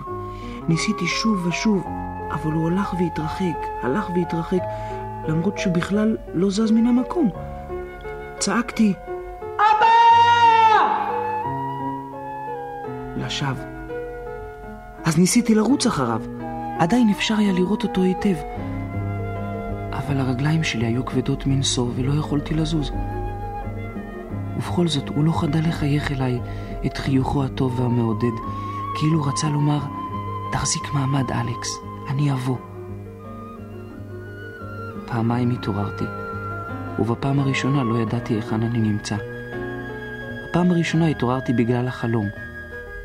ניסיתי שוב ושוב, אבל הוא הלך והתרחק, הלך והתרחק, למרות שהוא בכלל לא זז מן המקום. צעקתי, לשווא. אז ניסיתי לרוץ אחריו. עדיין אפשר היה לראות אותו היטב. אבל הרגליים שלי היו כבדות מנשוא ולא יכולתי לזוז. ובכל זאת, הוא לא חדל לחייך אליי את חיוכו הטוב והמעודד, כאילו רצה לומר, תחזיק מעמד, אלכס, אני אבוא. פעמיים התעוררתי, ובפעם הראשונה לא ידעתי היכן אני נמצא. בפעם הראשונה התעוררתי בגלל החלום.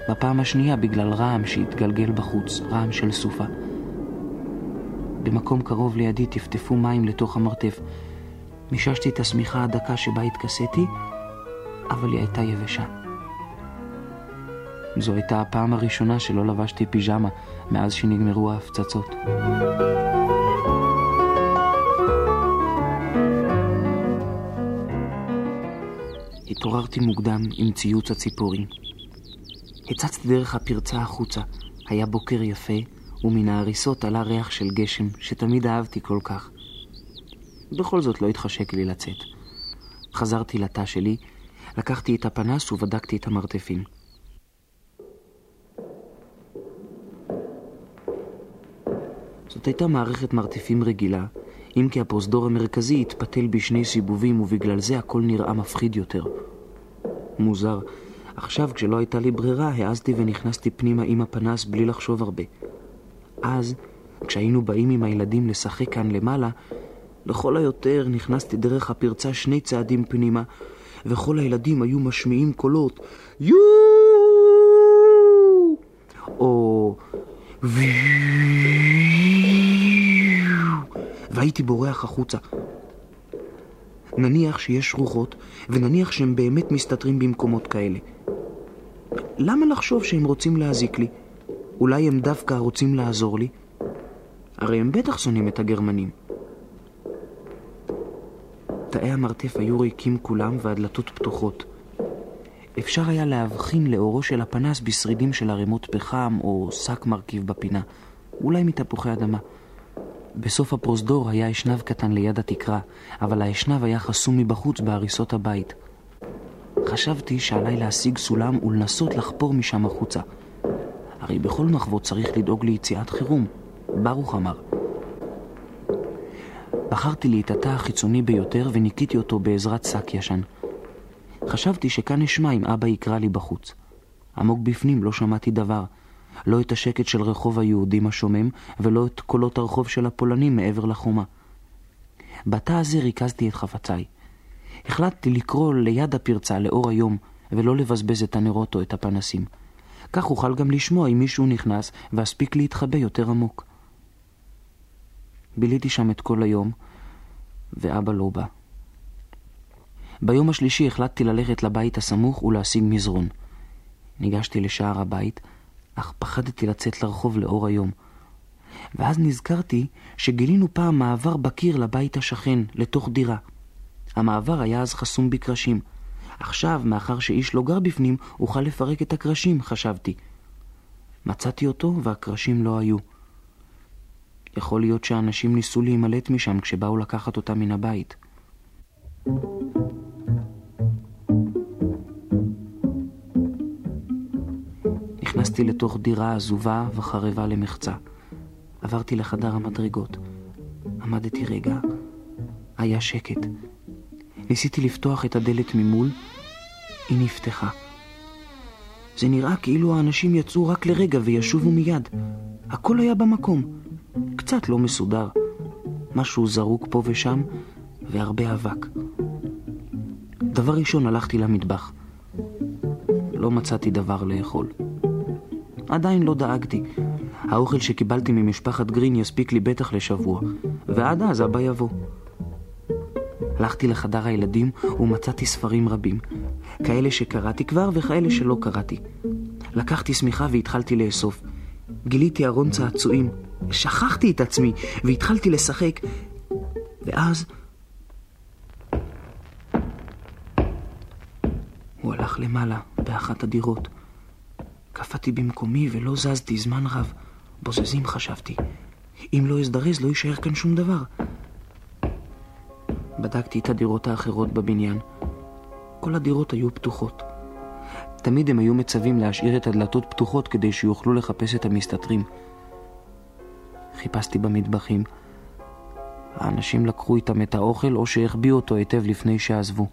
בפעם השנייה בגלל רעם שהתגלגל בחוץ, רעם של סופה. במקום קרוב לידי טפטפו מים לתוך המרתף. מיששתי את השמיכה הדקה שבה התכסיתי, אבל היא הייתה יבשה. זו הייתה הפעם הראשונה שלא לבשתי פיג'מה מאז שנגמרו ההפצצות. התעוררתי מוקדם עם ציוץ הציפורים. הצצתי דרך הפרצה החוצה, היה בוקר יפה, ומן ההריסות עלה ריח של גשם, שתמיד אהבתי כל כך. בכל זאת לא התחשק לי לצאת. חזרתי לתא שלי, לקחתי את הפנס ובדקתי את המרתפים. זאת הייתה מערכת מרתפים רגילה, אם כי הפרוזדור המרכזי התפתל בשני סיבובים ובגלל זה הכל נראה מפחיד יותר. מוזר, עכשיו, כשלא הייתה לי ברירה, העזתי ונכנסתי פנימה עם הפנס בלי לחשוב הרבה. אז, כשהיינו באים עם הילדים לשחק כאן למעלה, לכל היותר נכנסתי דרך הפרצה שני צעדים פנימה, וכל הילדים היו משמיעים קולות יו! או והייתי בורח החוצה. נניח שיש רוחות, ונניח שהם באמת מסתתרים במקומות כאלה. למה לחשוב שהם רוצים להזיק לי? אולי הם דווקא רוצים לעזור לי? הרי הם בטח שונאים את הגרמנים. תאי המרתף היו ריקים כולם והדלתות פתוחות. אפשר היה להבחין לאורו של הפנס בשרידים של ערימות פחם או שק מרכיב בפינה, אולי מתפוחי אדמה. בסוף הפרוזדור היה אשנב קטן ליד התקרה, אבל האשנב היה חסום מבחוץ בהריסות הבית. חשבתי שעליי להשיג סולם ולנסות לחפור משם החוצה. הרי בכל מחוות צריך לדאוג ליציאת חירום, ברוך אמר. בחרתי לי את התא החיצוני ביותר וניקיתי אותו בעזרת שק ישן. חשבתי שכאן אשמע אם אבא יקרא לי בחוץ. עמוק בפנים לא שמעתי דבר. לא את השקט של רחוב היהודים השומם, ולא את קולות הרחוב של הפולנים מעבר לחומה. בתא הזה ריכזתי את חפציי. החלטתי לקרוא ליד הפרצה לאור היום, ולא לבזבז את הנרות או את הפנסים. כך אוכל גם לשמוע אם מישהו נכנס, ואספיק להתחבא יותר עמוק. ביליתי שם את כל היום, ואבא לא בא. ביום השלישי החלטתי ללכת לבית הסמוך ולהשיג מזרון. ניגשתי לשער הבית, אך פחדתי לצאת לרחוב לאור היום. ואז נזכרתי שגילינו פעם מעבר בקיר לבית השכן, לתוך דירה. המעבר היה אז חסום בקרשים. עכשיו, מאחר שאיש לא גר בפנים, אוכל לפרק את הקרשים, חשבתי. מצאתי אותו והקרשים לא היו. יכול להיות שאנשים ניסו להימלט משם כשבאו לקחת אותם מן הבית. נכנסתי לתוך דירה עזובה וחרבה למחצה. עברתי לחדר המדרגות. עמדתי רגע. היה שקט. ניסיתי לפתוח את הדלת ממול, היא נפתחה. זה נראה כאילו האנשים יצאו רק לרגע וישובו מיד. הכל היה במקום. קצת לא מסודר. משהו זרוק פה ושם, והרבה אבק. דבר ראשון הלכתי למטבח. לא מצאתי דבר לאכול. עדיין לא דאגתי. האוכל שקיבלתי ממשפחת גרין יספיק לי בטח לשבוע, ועד אז אבא יבוא. הלכתי לחדר הילדים ומצאתי ספרים רבים, כאלה שקראתי כבר וכאלה שלא קראתי. לקחתי שמיכה והתחלתי לאסוף. גיליתי ארון צעצועים, שכחתי את עצמי והתחלתי לשחק, ואז... הוא הלך למעלה באחת הדירות. קפאתי במקומי ולא זזתי זמן רב. בוזזים חשבתי. אם לא אזדרז לא יישאר כאן שום דבר. בדקתי את הדירות האחרות בבניין. כל הדירות היו פתוחות. תמיד הם היו מצווים להשאיר את הדלתות פתוחות כדי שיוכלו לחפש את המסתתרים. חיפשתי במטבחים. האנשים לקחו איתם את האוכל או שהחביאו אותו היטב לפני שעזבו.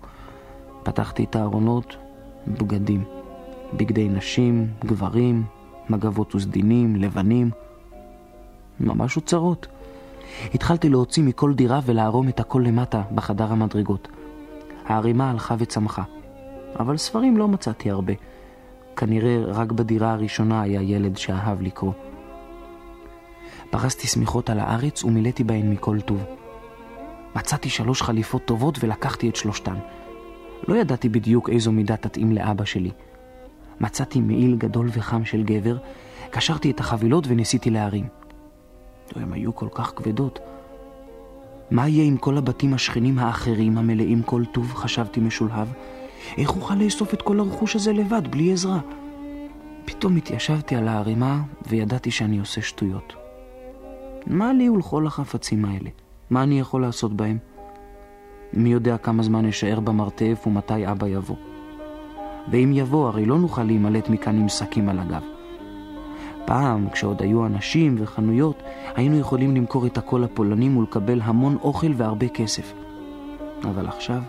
פתחתי את הארונות, בגדים. בגדי נשים, גברים, מגבות וסדינים, לבנים. ממש אוצרות. התחלתי להוציא מכל דירה ולערום את הכל למטה, בחדר המדרגות. הערימה הלכה וצמחה. אבל ספרים לא מצאתי הרבה. כנראה רק בדירה הראשונה היה ילד שאהב לקרוא. פרסתי שמיכות על הארץ ומילאתי בהן מכל טוב. מצאתי שלוש חליפות טובות ולקחתי את שלושתן. לא ידעתי בדיוק איזו מידה תתאים לאבא שלי. מצאתי מעיל גדול וחם של גבר, קשרתי את החבילות וניסיתי להרים. הן היו כל כך כבדות. מה יהיה עם כל הבתים השכנים האחרים המלאים כל טוב, חשבתי משולהב. איך אוכל לאסוף את כל הרכוש הזה לבד, בלי עזרה? פתאום התיישבתי על הערימה וידעתי שאני עושה שטויות. מה לי ולכל החפצים האלה? מה אני יכול לעשות בהם? מי יודע כמה זמן אשאר במרתף ומתי אבא יבוא. ואם יבוא, הרי לא נוכל להימלט מכאן עם שקים על הגב. פעם, כשעוד היו אנשים וחנויות, היינו יכולים למכור את הכל לפולנים ולקבל המון אוכל והרבה כסף. אבל עכשיו...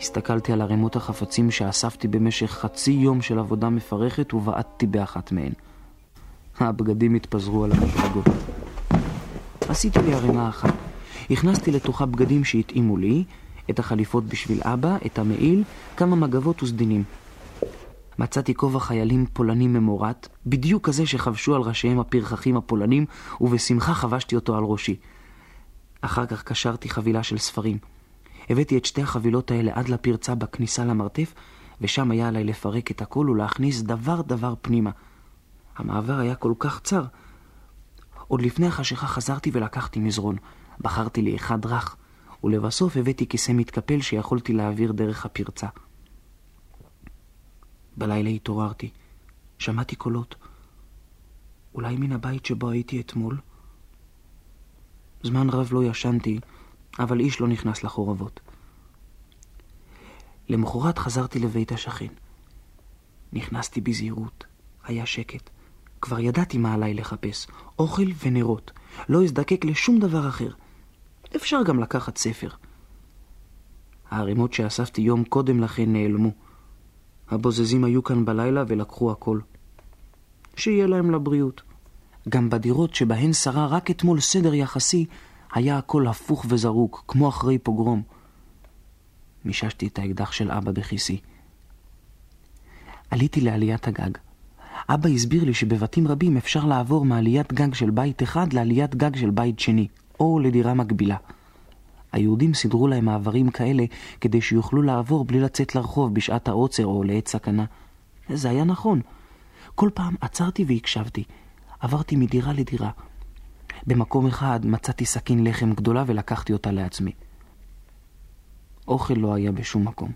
הסתכלתי על ערימות החפצים שאספתי במשך חצי יום של עבודה מפרכת ובעטתי באחת מהן. הבגדים התפזרו על המדרגות. עשיתי לי ערימה אחת. הכנסתי לתוכה בגדים שהתאימו לי, את החליפות בשביל אבא, את המעיל, כמה מגבות וסדינים. מצאתי כובע חיילים פולנים ממורט, בדיוק כזה שחבשו על ראשיהם הפרחחים הפולנים, ובשמחה חבשתי אותו על ראשי. אחר כך קשרתי חבילה של ספרים. הבאתי את שתי החבילות האלה עד לפרצה בכניסה למרתף, ושם היה עליי לפרק את הכל ולהכניס דבר דבר פנימה. המעבר היה כל כך צר. עוד לפני החשיכה חזרתי ולקחתי מזרון. בחרתי לי אחד רך, ולבסוף הבאתי כיסא מתקפל שיכולתי להעביר דרך הפרצה. בלילה התעוררתי. שמעתי קולות. אולי מן הבית שבו הייתי אתמול? זמן רב לא ישנתי, אבל איש לא נכנס לחורבות. למחרת חזרתי לבית השכן. נכנסתי בזהירות. היה שקט. כבר ידעתי מה עליי לחפש. אוכל ונרות. לא אזדקק לשום דבר אחר. אפשר גם לקחת ספר. הערימות שאספתי יום קודם לכן נעלמו. הבוזזים היו כאן בלילה ולקחו הכל. שיהיה להם לבריאות. גם בדירות שבהן שרה רק אתמול סדר יחסי, היה הכל הפוך וזרוק, כמו אחרי פוגרום. מיששתי את האקדח של אבא בכיסי. עליתי לעליית הגג. אבא הסביר לי שבבתים רבים אפשר לעבור מעליית גג של בית אחד לעליית גג של בית שני, או לדירה מקבילה. היהודים סידרו להם מעברים כאלה כדי שיוכלו לעבור בלי לצאת לרחוב בשעת העוצר או לעת סכנה. זה היה נכון. כל פעם עצרתי והקשבתי. עברתי מדירה לדירה. במקום אחד מצאתי סכין לחם גדולה ולקחתי אותה לעצמי. אוכל לא היה בשום מקום.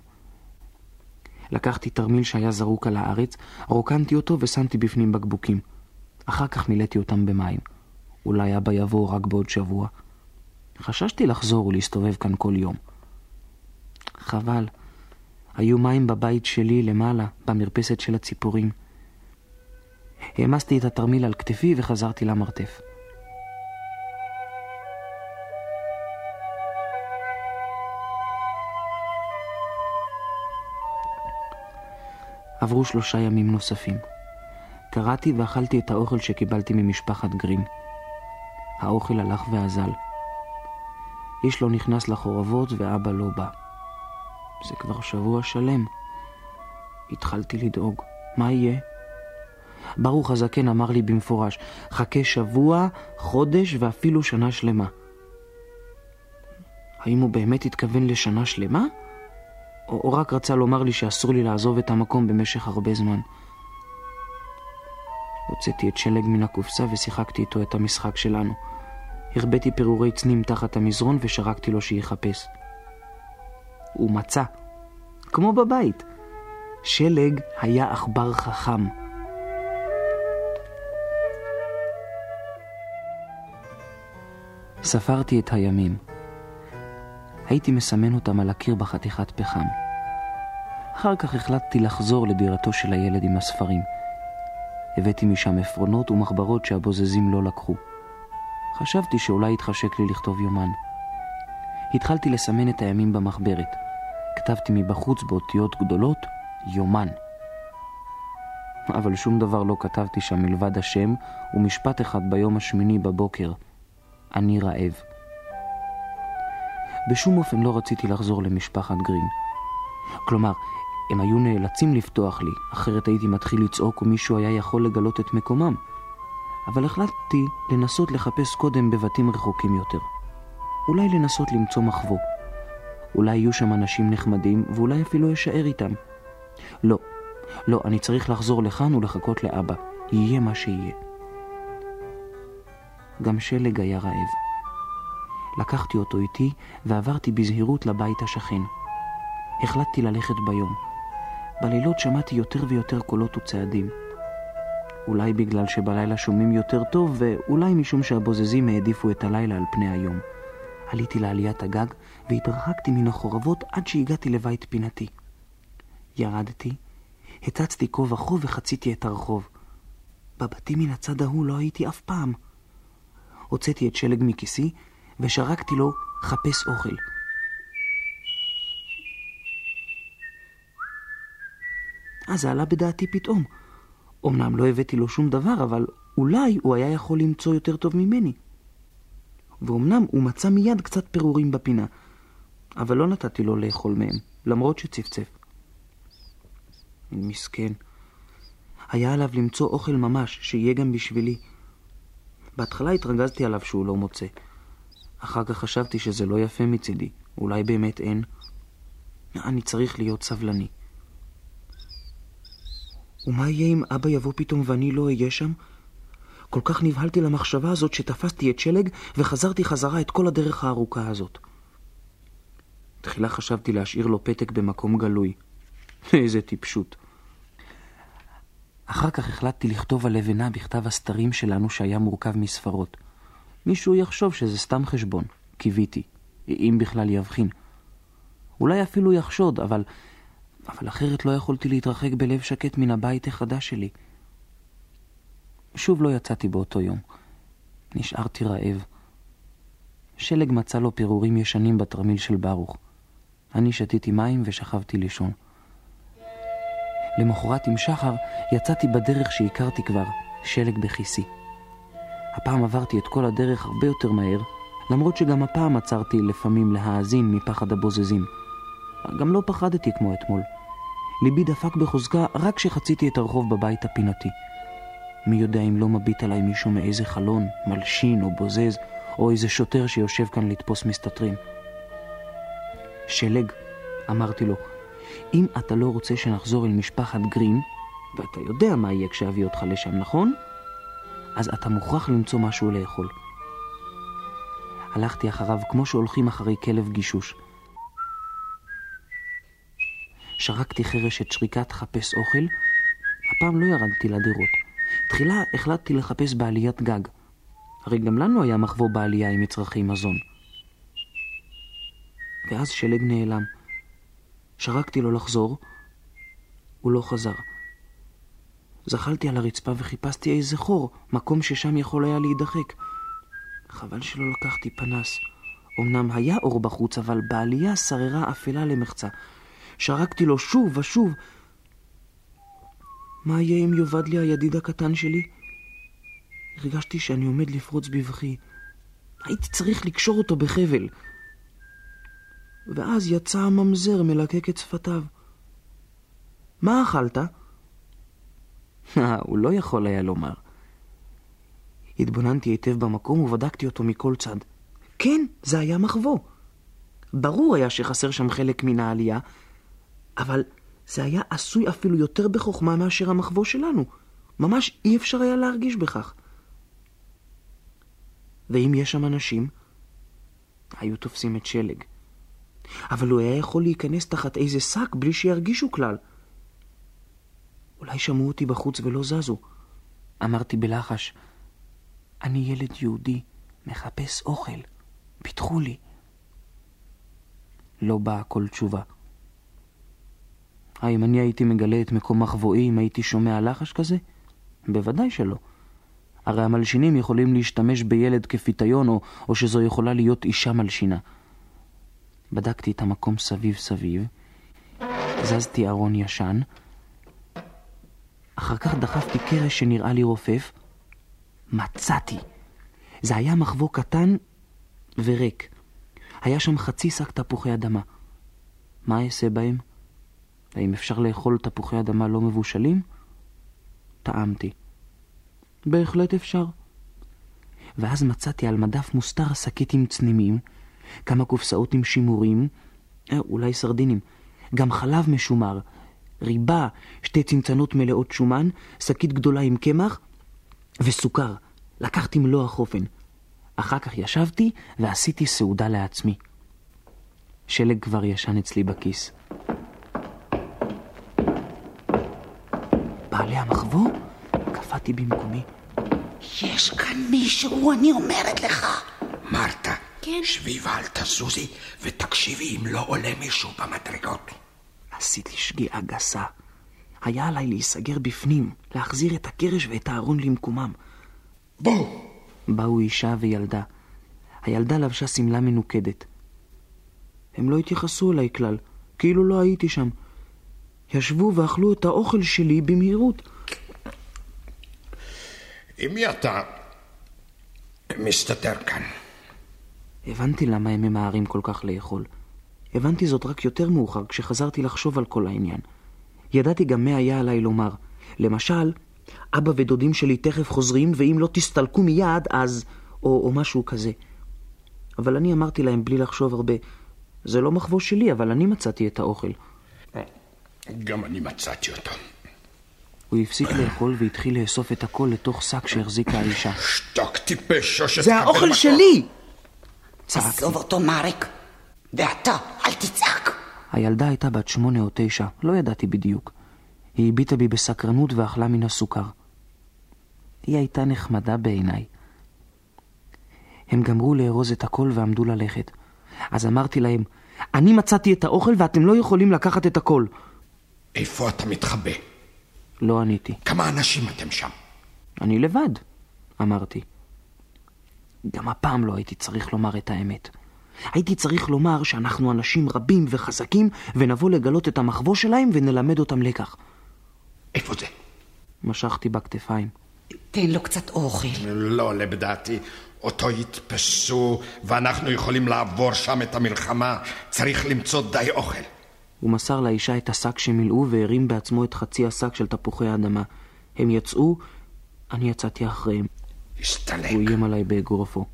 לקחתי תרמיל שהיה זרוק על הארץ, רוקנתי אותו ושמתי בפנים בקבוקים. אחר כך מילאתי אותם במים. אולי אבא יבוא רק בעוד שבוע. חששתי לחזור ולהסתובב כאן כל יום. חבל. היו מים בבית שלי למעלה, במרפסת של הציפורים. העמסתי את התרמיל על כתפי וחזרתי למרתף. עברו שלושה ימים נוספים. קראתי ואכלתי את האוכל שקיבלתי ממשפחת גרין. האוכל הלך ואזל. איש לא נכנס לחורבות ואבא לא בא. זה כבר שבוע שלם. התחלתי לדאוג, מה יהיה? ברוך הזקן אמר לי במפורש, חכה שבוע, חודש ואפילו שנה שלמה. האם הוא באמת התכוון לשנה שלמה? או, או רק רצה לומר לי שאסור לי לעזוב את המקום במשך הרבה זמן? הוצאתי את שלג מן הקופסה ושיחקתי איתו את המשחק שלנו. הרביתי פירורי צנים תחת המזרון ושרקתי לו שיחפש. הוא מצא, כמו בבית. שלג היה עכבר חכם. ספרתי את הימים. הייתי מסמן אותם על הקיר בחתיכת פחם. אחר כך החלטתי לחזור לדירתו של הילד עם הספרים. הבאתי משם עפרונות ומחברות שהבוזזים לא לקחו. חשבתי שאולי יתחשק לי לכתוב יומן. התחלתי לסמן את הימים במחברת. כתבתי מבחוץ באותיות גדולות, יומן. אבל שום דבר לא כתבתי שם מלבד השם ומשפט אחד ביום השמיני בבוקר, אני רעב. בשום אופן לא רציתי לחזור למשפחת גרין. כלומר, הם היו נאלצים לפתוח לי, אחרת הייתי מתחיל לצעוק ומישהו היה יכול לגלות את מקומם. אבל החלטתי לנסות לחפש קודם בבתים רחוקים יותר. אולי לנסות למצוא מחבוא. אולי יהיו שם אנשים נחמדים, ואולי אפילו אשאר איתם. לא, לא, אני צריך לחזור לכאן ולחכות לאבא. יהיה מה שיהיה. גם שלג היה רעב. לקחתי אותו איתי ועברתי בזהירות לבית השכן. החלטתי ללכת ביום. בלילות שמעתי יותר ויותר קולות וצעדים. אולי בגלל שבלילה שומעים יותר טוב, ואולי משום שהבוזזים העדיפו את הלילה על פני היום. עליתי לעליית הגג והתרחקתי מן החורבות עד שהגעתי לבית פינתי. ירדתי, הצצתי כה וכה וחציתי את הרחוב. בבתים מן הצד ההוא לא הייתי אף פעם. הוצאתי את שלג מכיסי ושרקתי לו חפש אוכל. אז עלה בדעתי פתאום. אמנם לא הבאתי לו שום דבר, אבל אולי הוא היה יכול למצוא יותר טוב ממני. ואומנם הוא מצא מיד קצת פירורים בפינה, אבל לא נתתי לו לאכול מהם, למרות שצפצף. מסכן. היה עליו למצוא אוכל ממש, שיהיה גם בשבילי. בהתחלה התרגזתי עליו שהוא לא מוצא. אחר כך חשבתי שזה לא יפה מצידי, אולי באמת אין. אני צריך להיות סבלני. ומה יהיה אם אבא יבוא פתאום ואני לא אהיה שם? כל כך נבהלתי למחשבה הזאת שתפסתי את שלג וחזרתי חזרה את כל הדרך הארוכה הזאת. תחילה חשבתי להשאיר לו פתק במקום גלוי. איזה טיפשות. אחר כך החלטתי לכתוב על לבנה בכתב הסתרים שלנו שהיה מורכב מספרות. מישהו יחשוב שזה סתם חשבון, קיוויתי, אם בכלל יבחין. אולי אפילו יחשוד, אבל אבל אחרת לא יכולתי להתרחק בלב שקט מן הבית החדש שלי. שוב לא יצאתי באותו יום. נשארתי רעב. שלג מצא לו פירורים ישנים בתרמיל של ברוך. אני שתיתי מים ושכבתי לישון. למחרת עם שחר יצאתי בדרך שהכרתי כבר, שלג בכיסי. הפעם עברתי את כל הדרך הרבה יותר מהר, למרות שגם הפעם עצרתי לפעמים להאזין מפחד הבוזזים. גם לא פחדתי כמו אתמול. ליבי דפק בחוזקה רק כשחציתי את הרחוב בבית הפינתי. מי יודע אם לא מביט עליי מישהו מאיזה חלון, מלשין או בוזז, או איזה שוטר שיושב כאן לתפוס מסתתרים. שלג, אמרתי לו, אם אתה לא רוצה שנחזור אל משפחת גרין, ואתה יודע מה יהיה כשאביא אותך לשם, נכון? אז אתה מוכרח למצוא משהו לאכול. הלכתי אחריו כמו שהולכים אחרי כלב גישוש. שרקתי חרש את שריקת חפש אוכל. הפעם לא ירדתי לדירות. תחילה החלטתי לחפש בעליית גג. הרי גם לנו היה מחבוא בעלייה עם מצרכי מזון. ואז שלג נעלם. שרקתי לו לחזור, הוא לא חזר. זחלתי על הרצפה וחיפשתי איזה חור, מקום ששם יכול היה להידחק. חבל שלא לקחתי פנס. אמנם היה אור בחוץ, אבל בעלייה שררה אפלה למחצה. שרקתי לו שוב ושוב. מה יהיה אם יאבד לי הידיד הקטן שלי? הרגשתי שאני עומד לפרוץ בבכי. הייתי צריך לקשור אותו בחבל. ואז יצא הממזר מלקק את שפתיו. מה אכלת? הוא לא יכול היה לומר. התבוננתי היטב במקום ובדקתי אותו מכל צד. כן, זה היה מחבוא. ברור היה שחסר שם חלק מן העלייה, אבל זה היה עשוי אפילו יותר בחוכמה מאשר המחבוא שלנו. ממש אי אפשר היה להרגיש בכך. ואם יש שם אנשים, היו תופסים את שלג. אבל הוא היה יכול להיכנס תחת איזה שק בלי שירגישו כלל. אולי שמעו אותי בחוץ ולא זזו. אמרתי בלחש, אני ילד יהודי, מחפש אוכל, פיתחו לי. לא באה כל תשובה. האם אני הייתי מגלה את מקום מחבואי אם הייתי שומע לחש כזה? בוודאי שלא. הרי המלשינים יכולים להשתמש בילד כפיתיון, או, או שזו יכולה להיות אישה מלשינה. בדקתי את המקום סביב סביב, זזתי ארון ישן, אחר כך דחפתי קרש שנראה לי רופף. מצאתי. זה היה מחבוא קטן וריק. היה שם חצי שק תפוחי אדמה. מה אעשה בהם? האם אפשר לאכול תפוחי אדמה לא מבושלים? טעמתי. בהחלט אפשר. ואז מצאתי על מדף מוסתר שקית עם צנימים, כמה קופסאות עם שימורים, אה, אולי סרדינים, גם חלב משומר, ריבה, שתי צנצנות מלאות שומן, שקית גדולה עם קמח וסוכר. לקחתי מלוא החופן. אחר כך ישבתי ועשיתי סעודה לעצמי. שלג כבר ישן אצלי בכיס. בעלי המחבוא? קפאתי במקומי. יש כאן מישהו, אני אומרת לך. מרתה, כן? שבי ואל תזוזי, ותקשיבי אם לא עולה מישהו במדרגות. עשיתי שגיאה גסה. היה עליי להיסגר בפנים, להחזיר את הקרש ואת הארון למקומם. בואו. באו אישה וילדה. הילדה לבשה שמלה מנוקדת. הם לא התייחסו אליי כלל, כאילו לא הייתי שם. ישבו ואכלו את האוכל שלי במהירות. עם מי אתה מסתתר כאן? הבנתי למה הם ממהרים כל כך לאכול. הבנתי זאת רק יותר מאוחר, כשחזרתי לחשוב על כל העניין. ידעתי גם מה היה עליי לומר. למשל, אבא ודודים שלי תכף חוזרים, ואם לא תסתלקו מיד, אז... או, או משהו כזה. אבל אני אמרתי להם בלי לחשוב הרבה, זה לא מחבוא שלי, אבל אני מצאתי את האוכל. גם אני מצאתי אותו. הוא הפסיק לאכול והתחיל לאסוף את הכל לתוך שק שהחזיקה האישה. שתוק טיפש, או שתקבל זה האוכל מכות. שלי! צעקתי. עזוב אותו, מרק. ואתה, אל תצעק. הילדה הייתה בת שמונה או תשע, לא ידעתי בדיוק. היא הביטה בי בסקרנות ואכלה מן הסוכר. היא הייתה נחמדה בעיניי. הם גמרו לארוז את הכל ועמדו ללכת. אז אמרתי להם, אני מצאתי את האוכל ואתם לא יכולים לקחת את הכל. איפה אתה מתחבא? לא עניתי. כמה אנשים אתם שם? אני לבד, אמרתי. גם הפעם לא הייתי צריך לומר את האמת. הייתי צריך לומר שאנחנו אנשים רבים וחזקים, ונבוא לגלות את המחבוא שלהם ונלמד אותם לקח. איפה זה? משכתי בכתפיים. תן לו קצת אוכל. לא עולה בדעתי. אותו יתפסו, ואנחנו יכולים לעבור שם את המלחמה. צריך למצוא די אוכל. הוא מסר לאישה את השק שמילאו והרים בעצמו את חצי השק של תפוחי האדמה. הם יצאו, אני יצאתי אחריהם. הסתלק. הוא איים עליי באגרופו.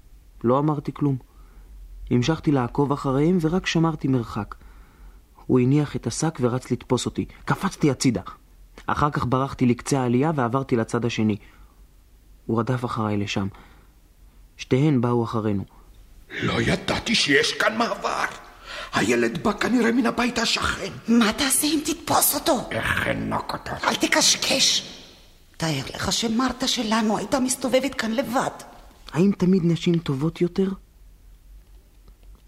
לא אמרתי כלום. המשכתי לעקוב אחריהם ורק שמרתי מרחק. הוא הניח את השק ורץ לתפוס אותי. קפצתי הצידה. אחר כך ברחתי לקצה העלייה ועברתי לצד השני. הוא רדף אחריי לשם. שתיהן באו אחרינו. לא ידעתי שיש כאן מעבר. הילד בא כנראה מן הבית השכן. מה תעשה אם תתפוס אותו? איך אנוק אותו? אל תקשקש. תאר לך שמרתה שלנו הייתה מסתובבת כאן לבד. האם תמיד נשים טובות יותר?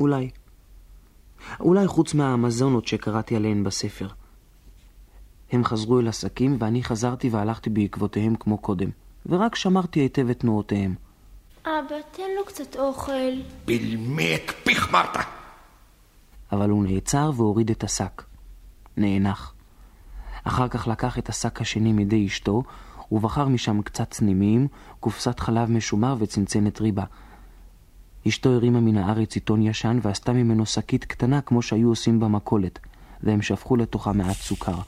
אולי. אולי חוץ מהאמזונות שקראתי עליהן בספר. הם חזרו אל השקים ואני חזרתי והלכתי בעקבותיהם כמו קודם, ורק שמרתי היטב את תנועותיהם. אבא, תן לו קצת אוכל. בלמי את פיך מרתה. אבל הוא נעצר והוריד את השק. נאנח. אחר כך לקח את השק השני מידי אשתו, ובחר משם קצת צנימים, קופסת חלב משומר וצנצנת ריבה. אשתו הרימה מן הארץ עיתון ישן ועשתה ממנו שקית קטנה כמו שהיו עושים במכולת, והם שפכו לתוכה מעט סוכר.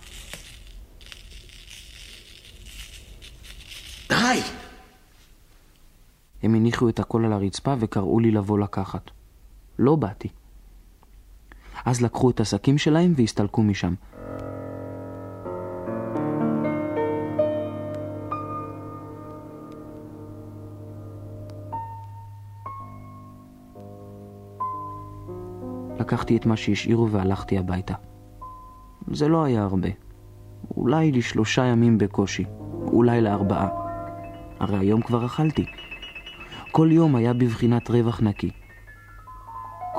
די! הם הניחו את הכל על הרצפה וקראו לי לבוא לקחת. לא באתי. אז לקחו את השקים שלהם והסתלקו משם. לקחתי את מה שהשאירו והלכתי הביתה. זה לא היה הרבה. אולי לשלושה ימים בקושי, אולי לארבעה. הרי היום כבר אכלתי. כל יום היה בבחינת רווח נקי.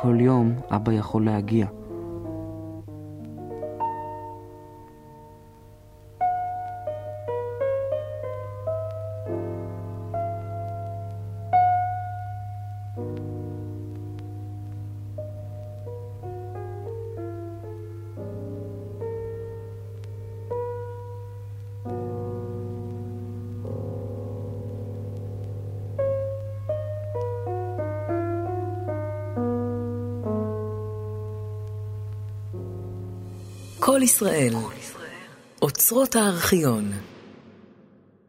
כל יום אבא יכול להגיע. כל ישראל, אוצרות הארכיון.